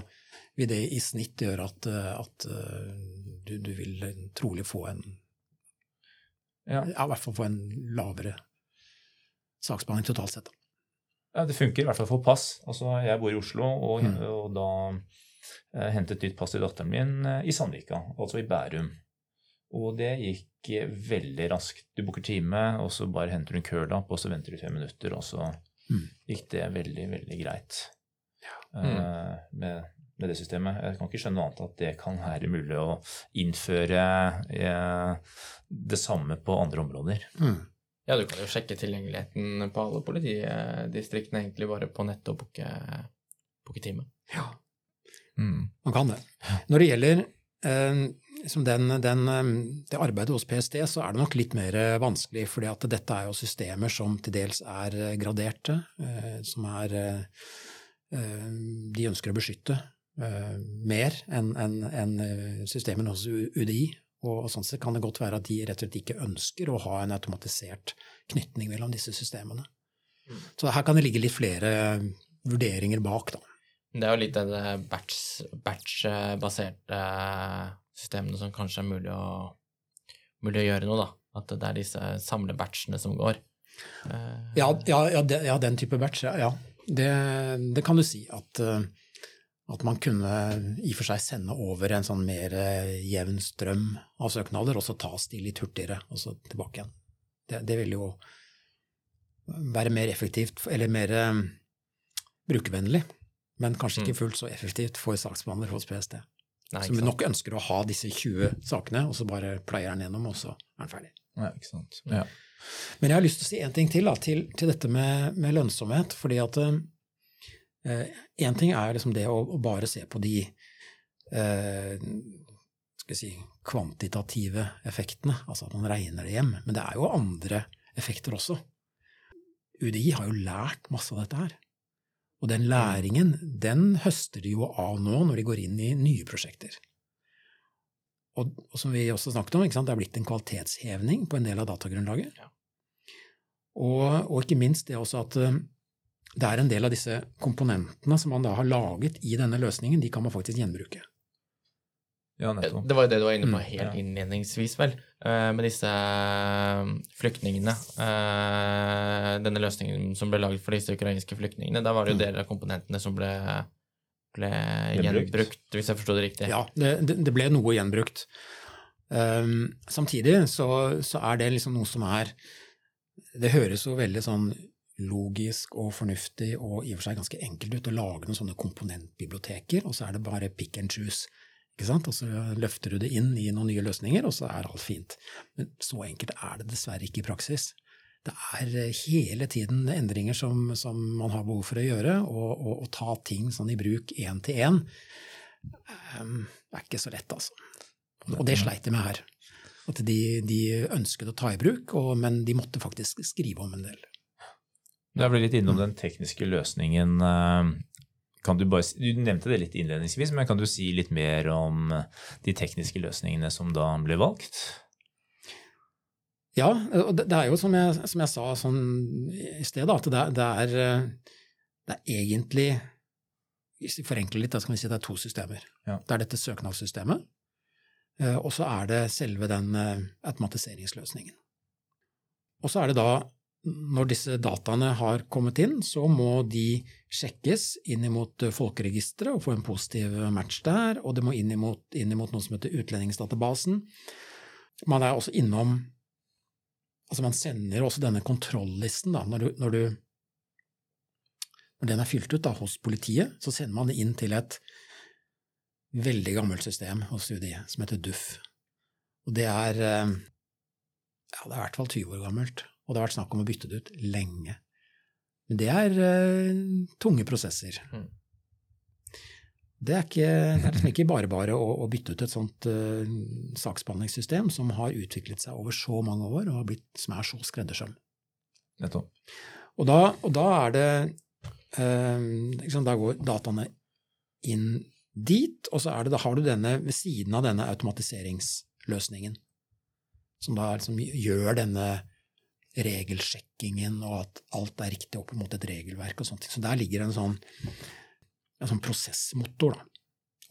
vil det i snitt gjøre at, at du, du, vil trolig få en ja. ja. i hvert fall få en lavere saksbehandling totalt sett. Ja, Det funker i hvert fall for pass. Altså, jeg bor i Oslo, og, mm. og da eh, hentet nytt pass til datteren min eh, i Sandvika, altså i Bærum. Og det gikk veldig raskt. Du booker time, og så bare henter du en kølapp, og så venter du fem minutter, og så mm. gikk det veldig, veldig greit ja. mm. uh, med, med, det systemet. Jeg kan ikke skjønne noe annet at det kan være mulig å innføre uh, det samme på andre områder. Mm. Ja, du kan jo sjekke tilgjengeligheten på alle politidistriktene egentlig bare på nettet og booke, booke time. Ja, Mm. man kan det. Når det gjelder eh, liksom den, den, eh, det arbeidet hos PST, så er det nok litt mer eh, vanskelig, fordi dette er jo systemer som til dels er eh, graderte, eh, som er eh, De ønsker å beskytte mer enn en, systemene hos UDI. Og sånn sett kan det godt være at de rett og slett ikke ønsker å ha en automatisert knytning mellom disse systemene. Mm. Så her kan det ligge litt flere vurderinger bak, da. Det er jo litt batch- batch-baserte systemene som kanskje er mulig å, mulig å gjøre noe, da. At det er disse samlebatchene som går. Eh, Ja, ja, ja, de, ja den type batch, ja. ja. Det, det kan du si. At, eh, at man kunne i og for seg sende over en sånn mer eh, jevn strøm av søknader, og så tas de litt hurtigere, og så tilbake igjen. Det, det vil jo være mer effektivt, eller mer brukervennlig, men kanskje ikke fullt så effektivt for saksbehandler hos PST. Nei, Som nok ønsker å ha disse 20 sakene, og så bare pleier den gjennom, og så er den ferdig. Nei, ikke sant. Ja. Men jeg har lyst til å si en ting til, da, til, til dette med, med lønnsomhet. fordi at én ting er liksom det å, å bare se på de eh, skal si, kvantitative effektene, altså at man regner det hjem. Men det er jo andre effekter også. UDI har jo lært masse av dette her. Og den læringen, den høster de jo av nå når de går inn i nye prosjekter. Og, og som vi også snakket om, ikke sant, det er blitt en kvalitetshevning på en del av datagrunnlaget. Ja. Og, og ikke minst det også at eh, det er en del av disse komponentene som man da har laget i denne løsningen, de kan man faktisk gjenbruke. ja, nettopp. Det var jo det du var inne på Mm, helt innledningsvis, vel. Eh, Med disse eh, flyktningene. eh, Denne løsningen som ble laget for disse ukrainske flyktningene. Da var det jo Mm. deler av komponentene som ble, ble Gjenbrukt. hvis jeg forsto det riktig. Ja, det, det det ble noe gjenbrukt. Um, samtidig så, så er det liksom noe som er Det høres jo veldig sånn logisk og fornuftig og i og for seg ganske enkelt ut å lage noen sånne komponentbiblioteker, og så er det bare pick and choose. Og så løfter du det inn i noen nye løsninger, og så er alt fint. Men så enkelt er det dessverre ikke i praksis. Det er eh, hele tiden endringer som, som man har behov for å gjøre, og, og ta ting sånn i bruk én til én um, er ikke så lett, altså. Og det sleit de med her. At de, de ønsket å ta i bruk, og, men de måtte faktisk skrive om en del. Da ble litt innom den tekniske løsningen. Eh, Kan du, bare, du nevnte det litt innledningsvis, men kan du si litt mer om de tekniske løsningene som da ble valgt? Ja, og det, det er jo som jeg, som jeg sa sånn i sted, at det, det, er, eh, det er egentlig Hvis vi forenkler litt, da skal vi si at det er to systemer. Ja. Det er dette søknadssystemet, eh, og så er det selve den eh, automatiseringsløsningen. Og så er det da, når disse dataene har kommet inn, så må de sjekkes inn mot folkeregisteret og få en positiv match der, og det må inn mot noe som heter utlendingsdatabasen. Man er også innom Altså man sender også denne kontrollisten, da, når, du, når, du, når den er fylt ut da, hos politiet, så sender man det inn til et veldig gammelt system hos UDI som heter DUF. Og det er eh, ja, det er i hvert fall 20 år gammelt, og det har vært snakk om å bytte det ut lenge. Men det er uh, tunge prosesser. Mm. Det er, ikke, det er liksom ikke bare bare å, å bytte ut et sånt uh, saksbehandlingssystem som har utviklet seg over så mange år og har blitt, som er så skreddersøm. Nettopp. Og da, og da er det uh, liksom, Da går dataene inn dit, og så er det, da har du denne ved siden av denne automatiseringsløsningen, som da liksom gjør denne regelsjekkingen, og at alt er riktig opp mot et regelverk og sånt. Så der ligger en sånn, en sånn prosessmotor, da.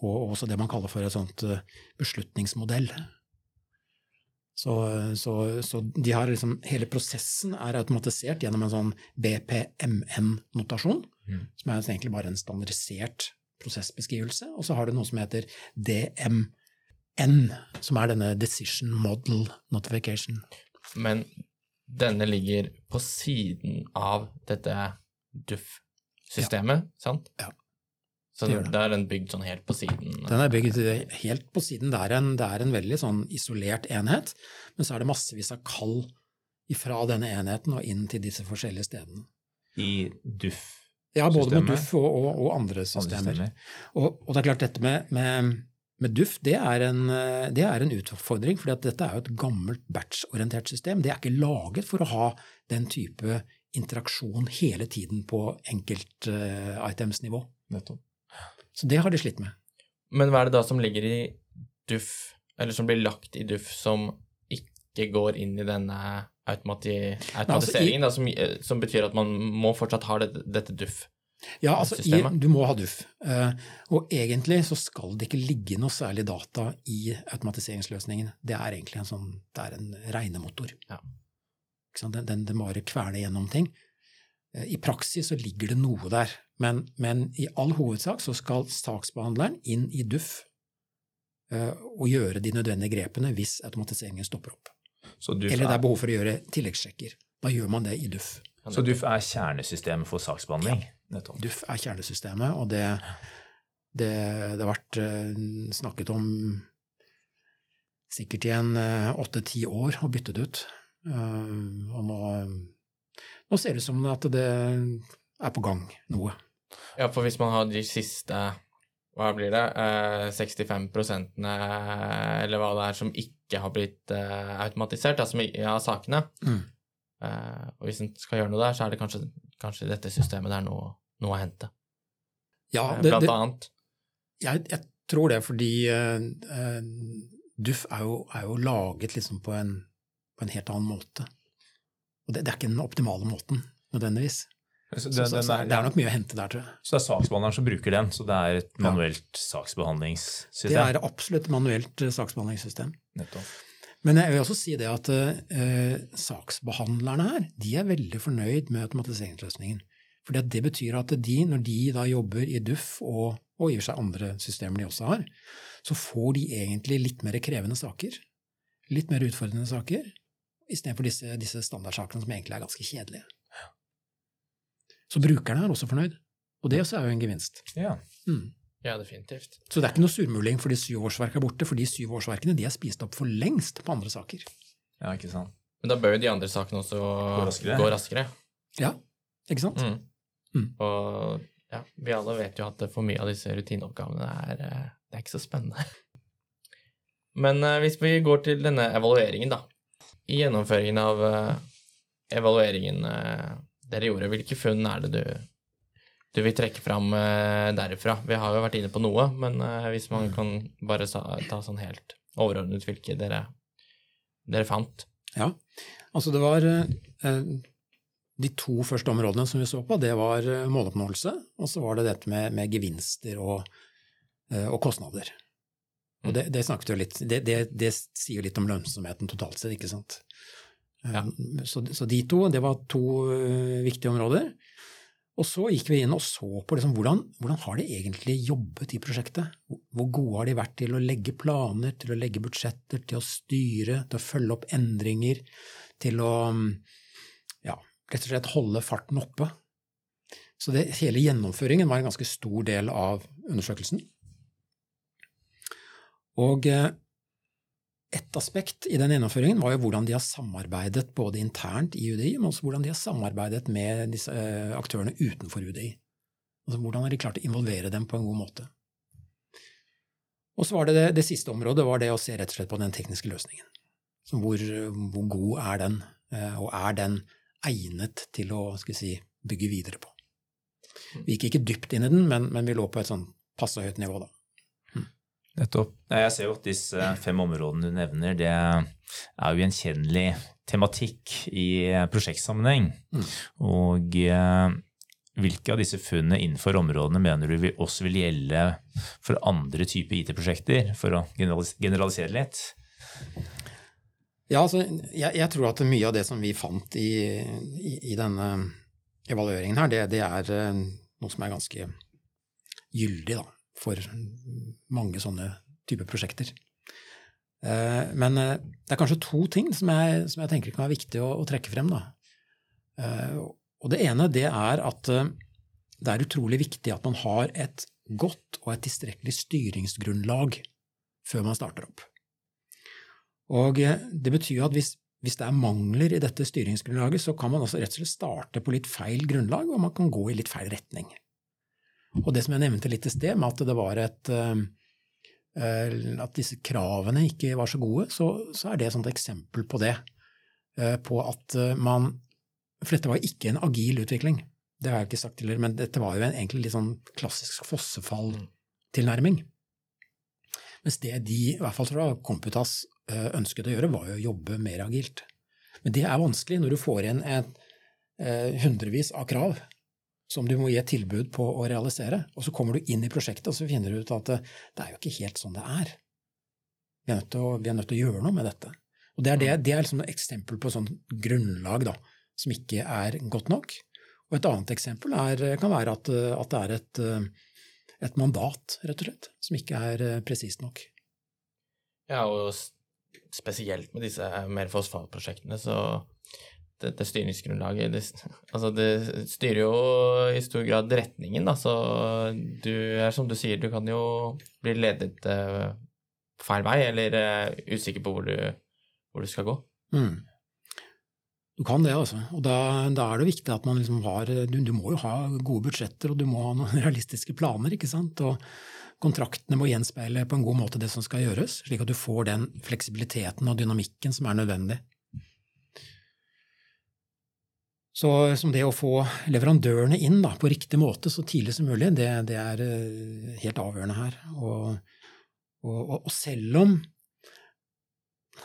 Og også det man kaller for et sånt eh, beslutningsmodell. Så, så, så de har liksom, hele prosessen er automatisert gjennom en sånn BPMN-notasjon, Mm. som er egentlig bare en standardisert prosessbeskrivelse. Og så har du noe som heter DMN, som er denne Decision Model Notification. Men denne ligger på siden av dette DUF-systemet, sant? Ja. Så Det det. er den bygd sånn helt på siden? Den er bygd helt på siden. Det er en, det er en veldig sånn isolert enhet, men så er det massevis av kall fra denne enheten og inn til disse forskjellige stedene. I DUF. Ja, både med Systemet. DUF og, og, og andre andre systemer. systemer. Og, og det er klart, dette med, med, med duft, det er, en, eh, det er en utfordring, for dette er jo et gammelt batch-orientert system. Det er ikke laget for å ha den type interaksjon hele tiden på enkelt-items-nivå. Så det har de slitt med. Men hva er det da som ligger i Duff, eller som blir lagt i Duff, som ikke går inn i denne automati automatiseringen, da, som, eh, som betyr at man må fortsatt ha det, dette Duff? Ja, altså, i, du må ha DUF. Eh, og egentlig så skal det ikke ligge noe særlig data i automatiseringsløsningen. Det er egentlig en sånn, det er en regnemotor. Ja. Ikke sant? Den, den, den bare kverner gjennom ting. Eh, I praksis så ligger det noe der, men, men i all hovedsak så skal saksbehandleren inn i DUF eh, og gjøre de nødvendige grepene hvis automatiseringen stopper opp. Eller det er behov for å gjøre tilleggssjekker. Da gjør man det i DUF. så DUF er kjernesystemet for saksbehandling? Nettopp. Duff er kjernesystemet, og det, det, det har vært eh, snakket om sikkert i en eh, åtte-ti år og byttet ut. Eh, og nå, nå ser det ut som at det er på gang noe. Ja, for hvis man har de siste hva blir det, eh, 65% eller hva det er som ikke har blitt automatisert, altså av sakene, Mm. eh, og hvis en skal gjøre noe der, så er det kanskje, kanskje dette systemet det er noe, noe å hente. Ja, Eh, det, Blant det, annet. jeg, jeg tror det fordi uh, Duff DUF er jo, er jo laget liksom på en, på en helt annen måte. Og det, det er ikke den optimale måten, nødvendigvis. Så, Så, den, så, så er, det er nok mye å hente der, tror jeg. så det er saksbehandleren som bruker den, så det er et Ja. saksbehandlingssystem? Det er absolutt et manuelt eh, saksbehandlingssystem. Nettopp. Men jeg vil også si det at uh, saksbehandlerne her, de er veldig fornøyd med automatiseringsløsningen. For det betyr at de, når de da jobber i Duff og, og i og seg andre systemer de også har, så får de egentlig litt mer krevende saker. Litt mer utfordrende saker, istedenfor disse, disse standardsakene som egentlig er ganske kjedelige. Så brukerne er også fornøyd. Og det også er jo en gevinst. Ja. Mm. Ja, definitivt. Så det er ikke noe surmuling fordi syv årsverk er borte, for de syv årsverkene de er spist opp for lengst på andre saker. ja, ikke sant. Men da bør jo de andre sakene også gå raskere. Gå raskere. Ja, ikke sant? Mm. Mm. Og ja, vi alle vet jo at for mye av disse rutineoppgavene er, eh, det er ikke så spennende. Men eh, hvis vi går til denne evalueringen, da. I gjennomføringen av eh, evalueringen dere gjorde, hvilke funn er det du, du vil trekke fram derifra? Vi har jo vært inne på noe, men hvis man kan bare ta sånn helt overordnet hvilke dere, dere fant. Ja, altså det var De to første områdene som vi så på, det var eh, måloppnåelse, og så var det dette med, med gevinster og, eh, og kostnader. Og det, det snakket jo litt det, det, det sier jo litt om lønnsomheten totalt sett, ikke sant. Ja. Så, så de to, det var to eh, viktige områder. Og så gikk vi inn og så på liksom, hvordan, hvordan har de egentlig jobbet i prosjektet? Hvor gode har de vært til å legge planer, til å legge budsjetter, til å styre, til å følge opp endringer, til å ja, rett og slett holde farten oppe? Så det, hele gjennomføringen var en ganske stor del av undersøkelsen. Og eh, et aspekt i den gjennomføringen var jo hvordan de har samarbeidet både internt i UDI, men også hvordan de har samarbeidet med disse eh, aktørene utenfor UDI. Altså hvordan har de klart å involvere dem på en god måte. Og så var det, det det siste området var det å se rett og slett på den tekniske løsningen. Hvor, hvor god er den, eh, og er den egnet til å skal si, bygge videre på. Vi gikk ikke dypt inn i den, men, men vi lå på et sånn passe høyt nivå da. Nettopp. Jeg ser jo at disse fem områdene du nevner, det er jo gjenkjennelig tematikk i prosjektsammenheng. Mm. Og eh, hvilke av disse funnene innenfor områdene mener du også vil gjelde for andre typer IT-prosjekter, for å generalisere litt? Ja, altså, jeg, jeg tror at mye av det som vi fant i, i, i denne evalueringen her, det, det er eh, noe som er ganske gyldig da, for mange sånne typer prosjekter. Eh, Men eh, det er kanskje to ting som jeg, som jeg tenker kan være viktig å, å trekke frem. Da. Og det ene det er at det er utrolig viktig at man har et godt og et tilstrekkelig styringsgrunnlag før man starter opp. Og eh, det betyr at hvis, hvis det er mangler i dette styringsgrunnlaget, så kan man også rett og slett starte på litt feil grunnlag, og man kan gå i litt feil retning. Og det som jeg nevnte litt i sted, med at det var et eh, at disse kravene ikke var så gode, så, så er det et eksempel på det. Eh, på at man For dette var ikke en agil utvikling. Det har jeg ikke sagt tidligere, men dette var jo en egentlig litt sånn klassisk fossefalltilnærming. Mens det de, i hvert fall fra Komputas, ønsket å gjøre, var jo å jobbe mer agilt. Men det er vanskelig når du får inn et, eh, hundrevis av krav som du må gi et tilbud på å realisere, og så kommer du inn i prosjektet og så finner du ut at det, det er jo ikke helt sånn det er. Vi er, nødt til å, vi er nødt til å gjøre noe med dette. Og Det er, det, det er liksom et eksempel på sånn grunnlag da, som ikke er godt nok. Og Et annet eksempel er, kan være at, at det er et, et mandat, rett og slett, som ikke er presist nok. Ja, og spesielt med disse mer fosfatprosjektene, så det, det styringsgrunnlaget det, altså det styrer jo i stor grad retningen, da, så du er som du sier, du kan jo bli ledet uh, feil vei, eller uh, usikker på hvor du, hvor du skal gå. Mm. Du kan det, altså. Og da, da, er det viktig at man liksom har du, du, må jo ha gode budsjetter, og du må ha noen realistiske planer, ikke sant. Og kontraktene må gjenspeile på en god måte det som skal gjøres, slik at du får den fleksibiliteten og dynamikken som er nødvendig. Så som det å få leverandørene inn da, på riktig måte så tidlig som mulig, det, det er eh, helt avgjørende her. Og, og, og, selv, om,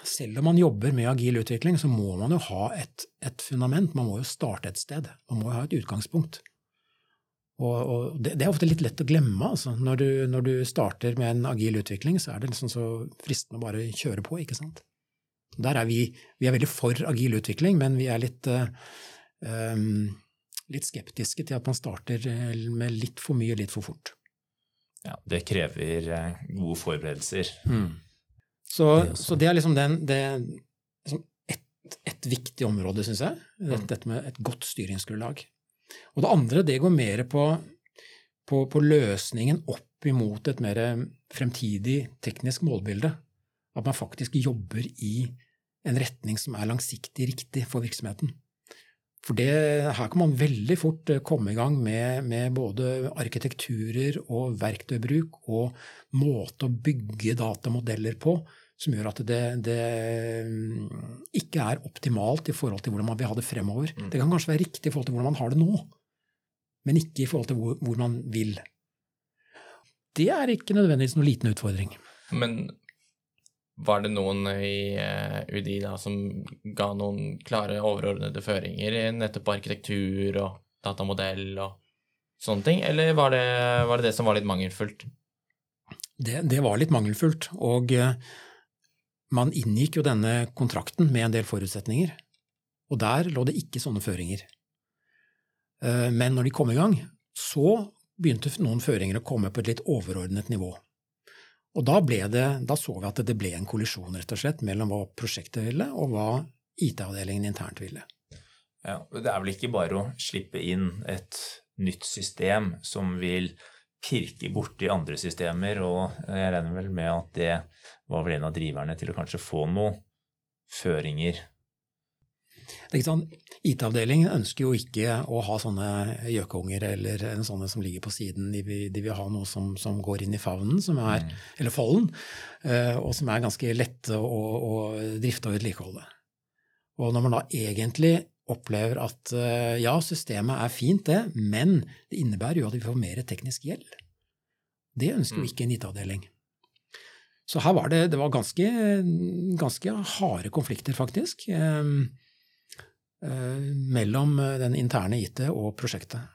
selv om man jobber med agil utvikling, så må man jo ha et, et fundament. Man må jo starte et sted. Man må jo ha et utgangspunkt. Og, og det, det, er ofte litt lett å glemme. Altså. Når, du, når, du, starter med en agil utvikling, så er det liksom så fristende å bare kjøre på. ikke sant? Der er vi, vi er veldig for agil utvikling, men vi er litt, uh, um, litt skeptiske til at man starter med litt for mye litt for fort. Ja, det krever uh, gode forberedelser. Mm. Så, det så, det er liksom den, det, liksom et, et, viktig område, syns jeg. Mm. dette med et godt styringsgrunnlag. Og det andre det går mer på, på, på løsningen opp imot et mer fremtidig teknisk målbilde. At man faktisk jobber i en retning som er langsiktig riktig for virksomheten. For det, her kan man veldig fort eh, komme i gang med, med, både arkitekturer og verktøybruk og måte å bygge datamodeller på som gjør at det, det, mm, ikke er optimalt i forhold til hvordan man vil ha det fremover. Mm. Det kan kanskje være riktig i forhold til hvordan man har det nå, men ikke i forhold til hvor, hvor man vil. Det er ikke nødvendigvis noen liten utfordring. Men var det noen i eh, UDI da som ga noen klare overordnede føringer i nettopp arkitektur og datamodell og sånne ting, eller var det var det, det som var litt mangelfullt? Det, det var litt mangelfullt, og uh, man inngikk jo denne kontrakten med en del forutsetninger, og der lå det ikke sånne føringer. Eh, men når de kom i gang, så begynte noen føringer å komme på et litt overordnet nivå. Og da, det, da så vi at det ble en kollisjon rett og slett mellom hva prosjektet ville, og hva IT-avdelingen internt ville. Ja, Det er vel ikke bare å slippe inn et nytt system som vil pirke borti andre systemer, og jeg regner vel med at det var vel en av driverne til å kanskje få noen føringer. Sånn, IT-avdelingen ønsker jo ikke å ha sånne gjøkeunger eller sånne som ligger på siden. De vil, de vil ha noe som, som, går inn i favnen, er, mm. eller folden, eh, og som er ganske lette å, å drifte og vedlikeholde. Og når man da egentlig opplever at eh, ja, systemet er fint, det, men det innebærer jo at vi får mer teknisk gjeld. Det ønsker jo mm. ikke en IT-avdeling. Så her var det, det var ganske, ganske harde konflikter, faktisk, eh, eh, mellom den interne IT og prosjektet.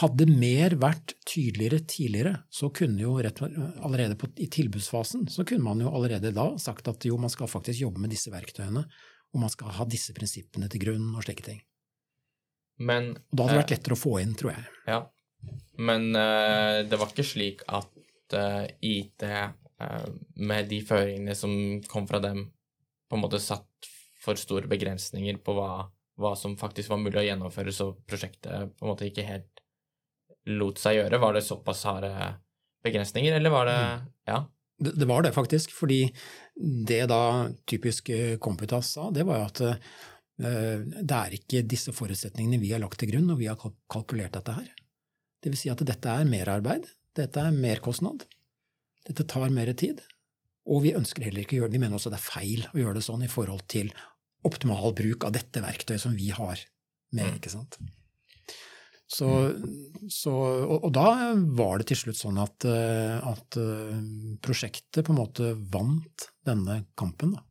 Hadde mer vært tydeligere tidligere, så kunne jo rett, allerede på, i tilbudsfasen så kunne man jo allerede da sagt at jo, man skal faktisk jobbe med disse verktøyene, og man skal ha disse prinsippene til grunn og slike ting. Men, og da hadde det vært lettere å få inn, tror jeg. Ja, men uh, det var ikke slik at uh, IT, uh, med de føringene som kom fra dem, på en måte satt for store begrensninger på hva, hva som faktisk var mulig å gjennomføre, så prosjektet på en måte ikke helt lot seg gjøre? Var det såpass harde begrensninger, eller var det mm. Ja. Det, var det faktisk, fordi det da typisk komputas Computas sa, det var jo at eh, det er ikke disse forutsetningene vi har lagt til grunn når vi har kalkulert dette her. Det vil si at dette er merarbeid, dette er merkostnad, dette tar mer tid, og vi ønsker heller ikke å gjøre det. Vi mener også det er feil å gjøre det sånn i forhold til optimal bruk av dette verktøyet som vi har med, Mm. ikke sant. Så, så, og, og da var det til slutt sånn at, eh, at eh, prosjektet på en måte vant denne kampen. Da.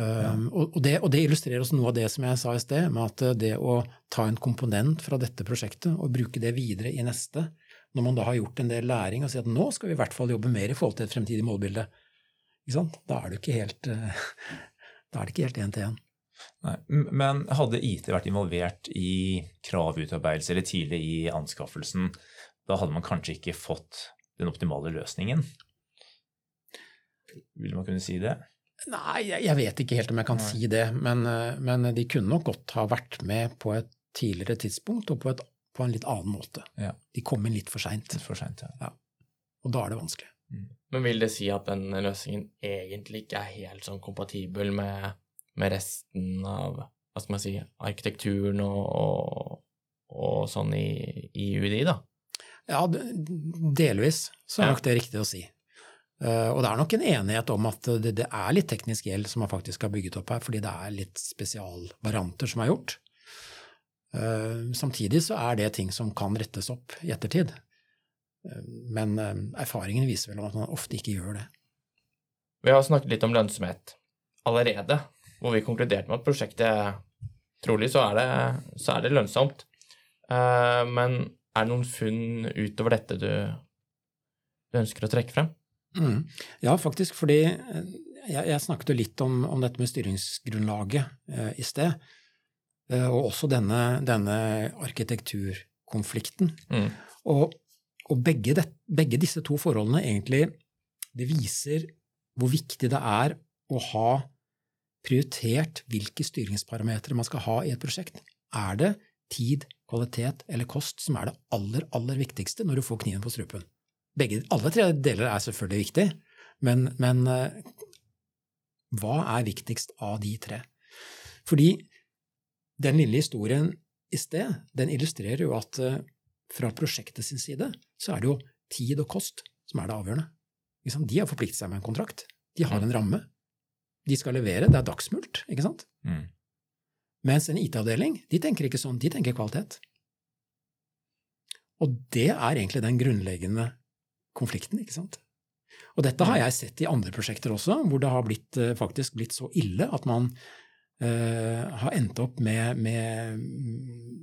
Um, og, det, og det illustrerer også noe av det som jeg sa i sted, med at eh, det å ta en komponent fra dette prosjektet og bruke det videre i neste, når man da har gjort en del læring og sier at nå skal vi i hvert fall jobbe mer i forhold til et fremtidig målbilde, ikke sant? da er det ikke helt da er det ikke helt én til én. Nei, Men hadde IT vært involvert i kravutarbeidelse eller tidlig i anskaffelsen, da hadde man kanskje ikke fått den optimale løsningen? Vil man kunne si det? Nei, jeg, vet ikke helt om jeg kan Nei. si det, men, eh, men de kunne nok godt ha vært med på et tidligere tidspunkt og på, et, på en litt annen måte. Ja. De kom inn litt for seint, sent, ja. og da er det vanskelig. Men vil det si at den løsningen egentlig ikke er helt sånn kompatibel med, med resten av hva skal man si, arkitekturen og, og, og sånn i, i UDI, da? Ja, delvis så er nok det riktig å si. Uh, og det er nok en enighet om at det, det er litt teknisk gjeld som man faktisk har bygget opp her, fordi det er litt spesialvarianter som er gjort. Uh, samtidig så er det ting som kan rettes opp i ettertid. Uh, men erfaringen viser vel om at man ofte ikke gjør det. Vi har snakket litt om lønnsomhet allerede, hvor vi konkluderte med at prosjektet trolig så er det, så er det lønnsomt. Uh, men er det noen funn utover dette du, du ønsker å trekke frem? Mm. Ja, faktisk, fordi eh, jeg, jeg snakket jo litt om, om dette med styringsgrunnlaget uh, i sted, Uh, og også denne, denne arkitekturkonflikten. Mm. Og, og begge, det, begge disse to forholdene egentlig det viser hvor viktig det er å ha prioritert hvilke styringsparametere man skal ha i et prosjekt. Er det tid, kvalitet eller kost som er det aller, aller viktigste når du får kniven på strupen? Begge, alle tre deler er selvfølgelig viktig, men, men eh, hva er viktigst av de tre? Fordi den lille historien i sted, den illustrerer jo at eh, fra prosjektet sin side, så er det jo tid og kost som er det avgjørende. De har forpliktet seg med en kontrakt. De har en ramme. De skal levere. Det er dagsmulkt, ikke sant? Mm. Mens en IT-avdeling, de tenker ikke sånn. De tenker kvalitet. Og det er egentlig den grunnleggende konflikten, ikke sant? Og dette har jeg sett i andre prosjekter også, hvor det har blitt, eh, faktisk blitt så ille at man uh, har endt opp med, med mm,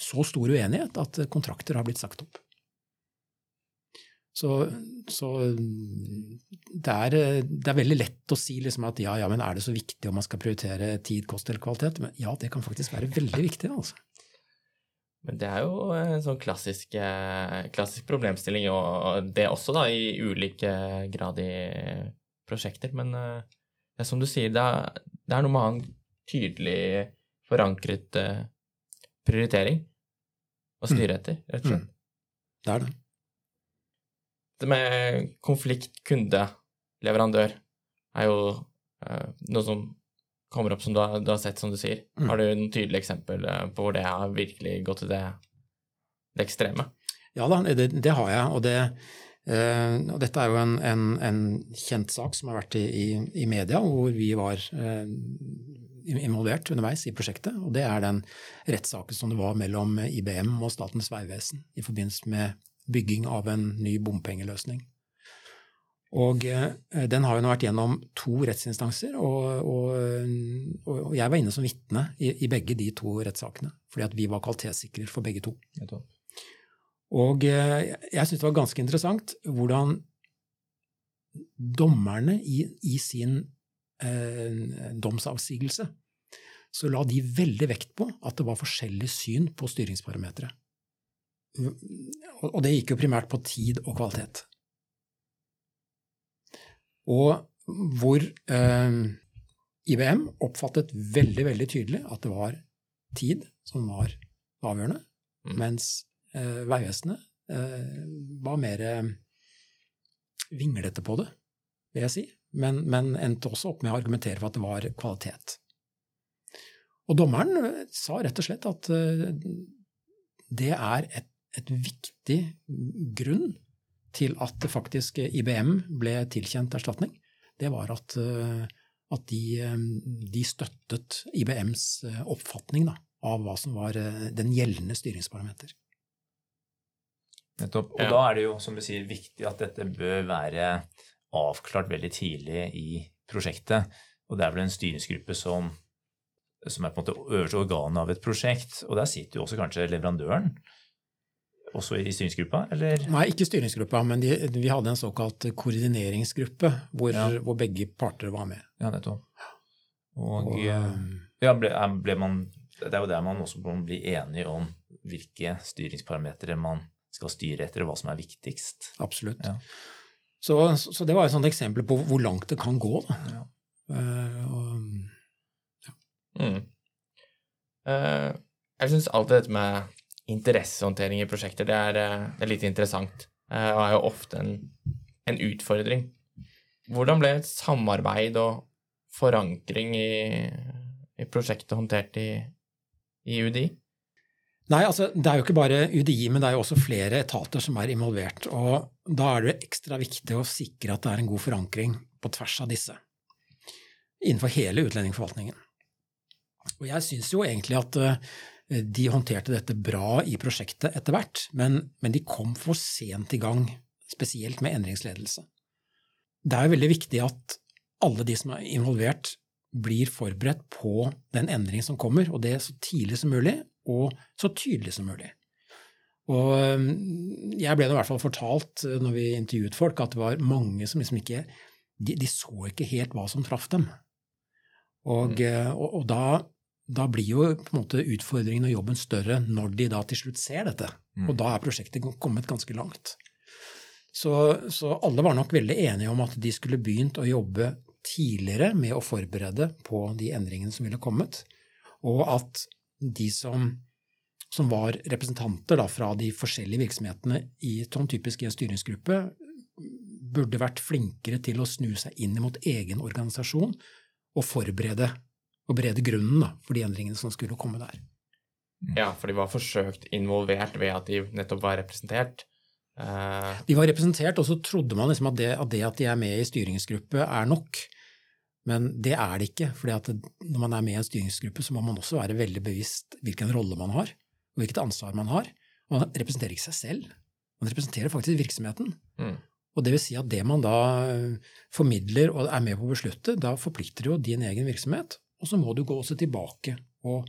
så stor uenighet at kontrakter har blitt sagt opp. Så, så det, er, det er veldig lett å si liksom at ja, ja, men er det så viktig om man skal prioritere tid, kost eller kvalitet? Men ja, det kan faktisk være veldig viktig. altså. Men det er jo en sånn klassisk, eh, klassisk problemstilling, og det også da i ulik eh, grad i prosjekter. Men eh, det er som du sier, det er, det er noe med å ha en tydelig forankret eh, prioritering å styre etter, rett og slett. Mm. Det er det. Det med konflikt kunde-leverandør er jo uh, noe som kommer opp som du har, du har sett, som du sier. Mm. Har du noen tydelige eksempel eh, på hvor det har virkelig gått til det, det ekstreme? Ja da, det, det har jeg. Og, det, uh, og dette er jo en, en, en kjent sak som har vært i, i, i media, hvor vi var uh, involvert underveis i prosjektet. Og det er den rettssaken som det var mellom IBM og Statens vegvesen i forbindelse med bygging av en ny bompengeløsning. Og eh, den har jo nå vært gjennom to rettsinstanser, og, og, og jeg var inne som vitne i, i begge de to rettssakene, fordi at vi var kvalitetssikrer for begge to. Og eh, jeg syntes det var ganske interessant hvordan dommerne i, i sin eh, domsavsigelse så la de veldig vekt på at det var forskjellig syn på styringsparametere. Og det gikk jo primært på tid og kvalitet. Og hvor eh, IBM oppfattet veldig, veldig tydelig at det var tid som var avgjørende, Mm. mens eh, Vegvesenet eh, var mer eh, vinglete på det, vil jeg si, men, men endte også opp med å argumentere for at det var kvalitet. Og dommeren eh, sa rett og slett at eh, det er et, et viktig grunn til at faktisk IBM ble tilkjent erstatning. Det var at, eh, at de, de, støttet IBMs oppfatning da, av hva som var den gjeldende styringsparameter. Nettopp. Og ja. da er det jo, som du sier, viktig at dette bør være avklart veldig tidlig i prosjektet. Og det er vel en styringsgruppe som, som er på en måte øverste organet av et prosjekt. Og der sitter jo også kanskje leverandøren også i styringsgruppa, eller? Nei, ikke styringsgruppa, men de, vi hadde en såkalt koordineringsgruppe hvor, ja. hvor, begge parter var med. Ja, nettopp. Og, og eh, ja, ble, ble man, det er jo der man også må bli enige om hvilke styringsparametere man skal styre etter, og hva som er viktigst. Absolutt. Ja. Så, så, det var et sånt eksempel på hvor langt det kan gå. Ja. Uh, og, ja. Mm. Uh, jeg syns alltid dette med interessehåndtering i prosjekter det er, eh, det er litt interessant, uh, og er jo ofte en, en, utfordring. Hvordan ble samarbeid og forankring i, i prosjektet håndtert i, i UDI? Nei, altså det er jo ikke bare UDI, men det er jo også flere etater som er involvert. Og da er det ekstra viktig å sikre at det er en god forankring på tvers av disse. Innenfor hele utlendingsforvaltningen. Og jeg syns jo egentlig at eh, de håndterte dette bra i prosjektet etter hvert, men, men de kom for sent i gang, spesielt med endringsledelse. Det er veldig viktig at alle de som er involvert, blir forberedt på den endring som kommer, og det så tidlig som mulig, og så tydelig som mulig. Og um, jeg ble i hvert fall fortalt uh, når vi intervjuet folk, at det var mange som liksom ikke de, de så ikke helt hva som traff dem. Og, mm. Uh, og, og da, da, blir jo på en måte utfordringen og jobben større når de da til slutt ser dette. Mm. Og da er prosjektet kommet ganske langt. Så, så, alle var nok veldig enige om at de skulle begynt å jobbe tidligere med å forberede på de endringene som ville kommet, og at de som, som var representanter da, fra de forskjellige virksomhetene i sånn typisk en styringsgruppe, burde vært flinkere til å snu seg inn mot egen organisasjon og forberede og berede grunnen da, for de endringene som skulle komme der. Ja, for de var forsøkt involvert ved at de nettopp var representert. Uh... De var representert, og så trodde man liksom at, det, at det at de er med i styringsgruppe, er nok. Men det er det ikke, for når man er med i en styringsgruppe, så må man også være veldig bevisst hvilken rolle man har, og hvilket ansvar man har. Man representerer ikke seg selv, man representerer faktisk virksomheten. Mm. Og det vil si at det man da eh, formidler og er med på å beslutte, da forplikter jo din egen virksomhet, og så må du gå også tilbake og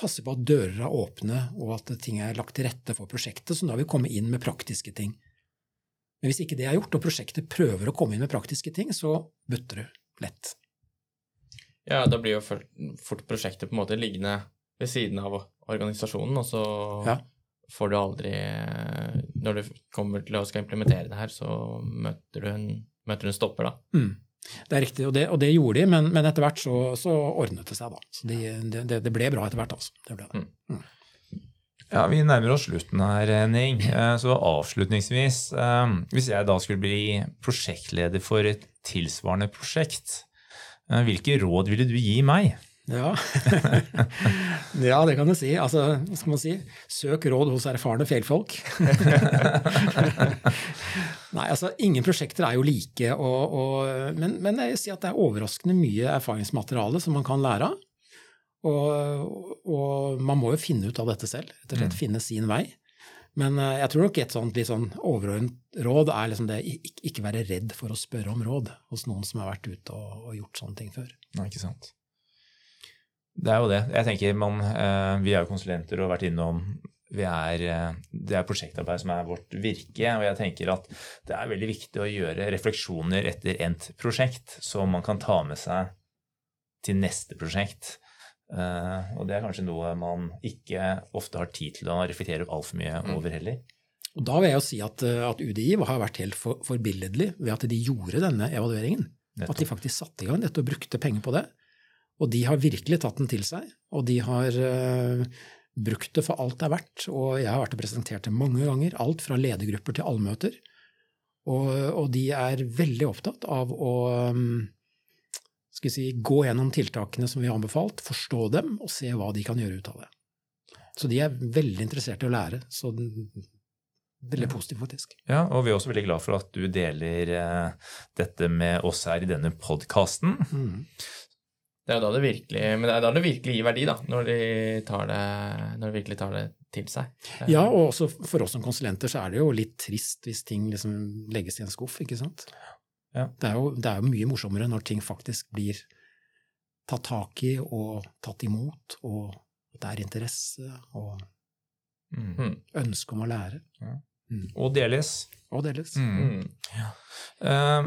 passe på at dører er åpne, og at ting er lagt til rette for prosjektet, som da vil komme inn med praktiske ting. Men hvis ikke det er gjort, og prosjektet prøver å komme inn med praktiske ting, så butter du lett. Ja, da blir jo fort prosjektet på en måte liggende ved siden av organisasjonen, og så ja. får du aldri Når du kommer til å skal implementere det her, så møter du en, møter du en stopper, da. Mm. Det er riktig, og det, og det gjorde de, men, men, etter hvert så, så, ordnet det seg, da. Så de, det, det, ble bra etter hvert, altså. Det ble det. Mm. mm. Ja, Vi nærmer oss slutten her, Ning. Eh, så avslutningsvis, eh, hvis jeg da skulle bli prosjektleder for et tilsvarende prosjekt, Eh, hvilke råd ville du gi meg? Ja. ja, det kan du si. Altså, skal man si? Søk råd hos erfarne feilfolk. Nei, altså, ingen prosjekter er jo like, og, og, men, men, jeg si at det er overraskende mye erfaringsmateriale som man kan lære av. Og, og man må jo finne ut av dette selv, rett og slett mm. finne sin vei. Men eh, jeg tror nok et sånt litt sånn overordnet råd er liksom det ikke, ikke være redd for å spørre om råd hos noen som har vært ute og, og gjort sånne ting før. Nei, ikke sant. Det er jo det. Jeg tenker man, eh, Vi er jo konsulenter og har vært innom vi er, eh, Det er prosjektarbeid som er vårt virke. Og jeg tenker at det er veldig viktig å gjøre refleksjoner etter endt prosjekt som man kan ta med seg til neste prosjekt. Uh, og det er kanskje noe man ikke ofte har tid til å reflektere altfor mye mm. over heller. Og Da vil jeg jo si at, eh, at UDI har vært helt for, forbilledlig ved at de gjorde denne evalueringen. Nettopp. At de faktisk satte i gang dette og brukte penger på det. Og de har virkelig tatt den til seg. Og de har uh, brukt det for alt det er verdt. Og jeg har vært og presentert det mange ganger. Alt fra ledergrupper til allmøter. Og, og de er veldig opptatt av å um, skal si, gå gjennom tiltakene som vi har anbefalt, forstå dem og se hva de kan gjøre ut av det. Så de er veldig interessert i å lære. Så veldig positivt, faktisk. Ja, og vi er også veldig glad for at du deler eh, dette med oss her i denne podkasten. Mm. Det er jo da det virkelig, men det er da det virkelig gir verdi, da, når de, tar det, når de virkelig tar det til seg. Ja, og også for oss som konsulenter så er det jo litt trist hvis ting liksom legges i en skuff, ikke sant. Ja. Det, er jo, det er jo mye morsommere når ting faktisk blir tatt tak i og tatt imot, og det er interesse og Mm. Mm. ønske om å lære. Og deles. Og deles. Mm. Mm. Um,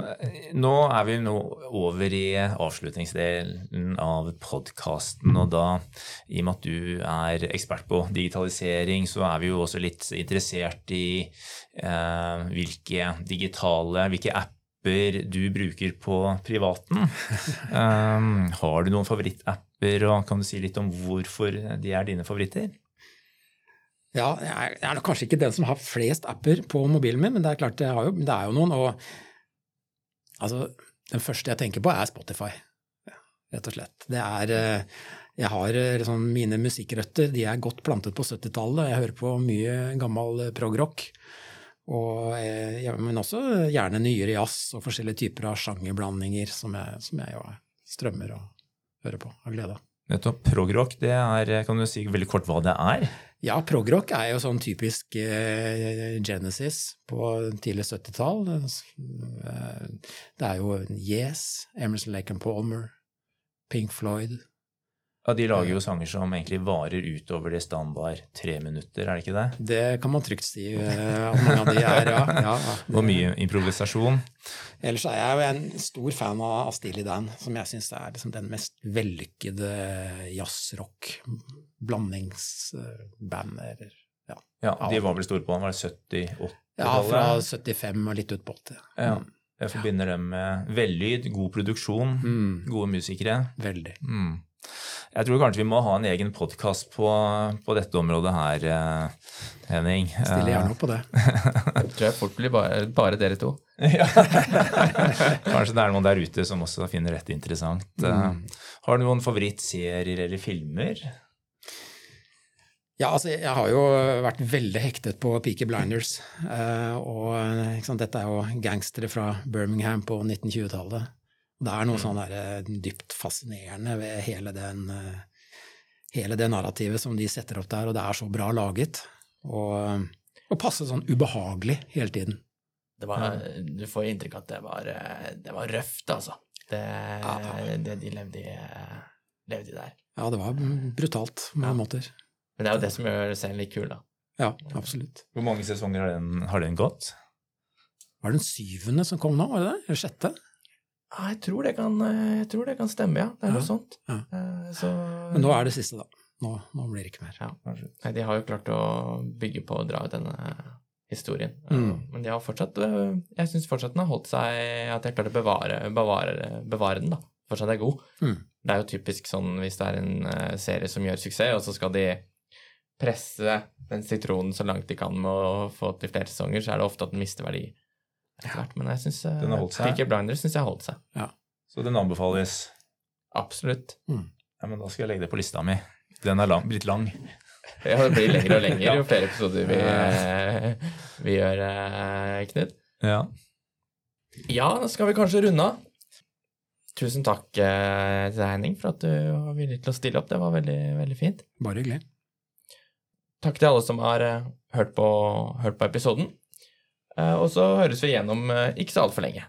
nå er vi nå over i avslutningsdelen av podkasten, og da, i og med at du er ekspert på digitalisering, så er vi jo også litt interessert i uh, hvilke digitale, hvilke apper du bruker på privaten. Um, har du noen favorittapper, og kan du si litt om hvorfor de er dine favoritter? Ja, jeg er, nok kanskje ikke den som har flest apper på mobilen min, men det er klart det, jo, det er jo noen. Og altså, den første jeg tenker på, er Spotify, rett og slett. Det er eh, Jeg har eh, liksom, mine musikkrøtter, de er godt plantet på 70-tallet. Jeg hører på mye gammel prog-rock. Og, eh, ja, men også gjerne nyere jazz og forskjellige typer av sjangerblandinger som jeg, som jeg jo strømmer og hører på av glede av. Nettopp. Progrock, det er, kan du si veldig kort hva det er? Ja, progrock er jo sånn typisk eh, Genesis på tidlig 70-tall. Eh, Det er jo Yes, Emerson Lake and Palmer, Pink Floyd. Ja, De lager jo sanger som egentlig varer utover det standard tre minutter, er det ikke det? Det kan man trygt si eh, at mange av de er, ja. ja, ja. Og mye improvisasjon. Ellers er jeg jo en stor fan av Steely Dan, som jeg syns er liksom den mest vellykkede jazzrock-blandingsbandet. Ja. Ja, De var vel store på han, var det 70-80-tallet? ja, fra 75 og litt ut på 80. Ja. Jeg forbinder dem med vellyd, god produksjon, Mm, gode musikere. veldig. Mm. Jeg tror kanskje vi må ha en egen podkast på, på dette området her, eh, Henning. Stiller gjerne opp på det. Jeg tror jeg fort blir bare, bare dere to. Ja. Kanskje det er noen der ute som også finner dette interessant. Mm. Eh, Har du noen favorittserier eller filmer? Ja, altså, jeg har jo vært veldig hektet på Peaky Blinders. eh, og ikke sant, dette er jo gangstere fra Birmingham på 1920-tallet. Det er noe sånn der, eh, dypt fascinerende ved hele, den, eh, hele det narrativet som de setter opp der, og det er så bra laget. Og, og passe sånn ubehagelig hele tiden. Det var, du får inntrykk av at det var, eh, det var røft, altså. Det, det de levde i, eh, levde i der. Ja, det var brutalt på mange Ja. måter. Men det er jo det som gjør serien litt kul, da. Ja, absolutt. Hvor mange sesonger har den, har den gått? Var det den syvende som kom nå, var det det? Eller sjette? Ja, jeg tror det kan, eh, jeg tror det kan stemme, ja. Det er noe sånt. Eh, Så, Men nå er det siste, da. Nå, nå blir det ikke mer. ja. Nei, de har jo klart å bygge på og dra ut denne historien. Mm. Men de har fortsatt eh, Jeg syns fortsatt den har holdt seg At de har klart å bevare, bevare, bevare den, da. Fortsatt er god. Mm. Det er jo typisk sånn hvis det er en eh, serie som gjør suksess, og så skal de presse den sitronen så langt de kan med å få til flere sesonger, så er det ofte at den mister verdi etter hvert. Men jeg syns. Peaky Blinders synes jeg holdt seg. Så den anbefales. Absolutt. Ja, men Da skal jeg legge det på lista mi. Den er lang, blitt lang. Ja, det blir lengre og lengre Ja. jo flere episoder vi, vi gjør, eh, Knut. Ja. Ja, da skal vi kanskje runde av. Tusen takk eh, til deg, Henning, for at du var villig til å stille opp. Det var veldig, veldig fint. Bare hyggelig. Takk til alle som har eh, hørt på, hørt på episoden. Eh, og så høres vi igjennom eh, ikke så altfor lenge.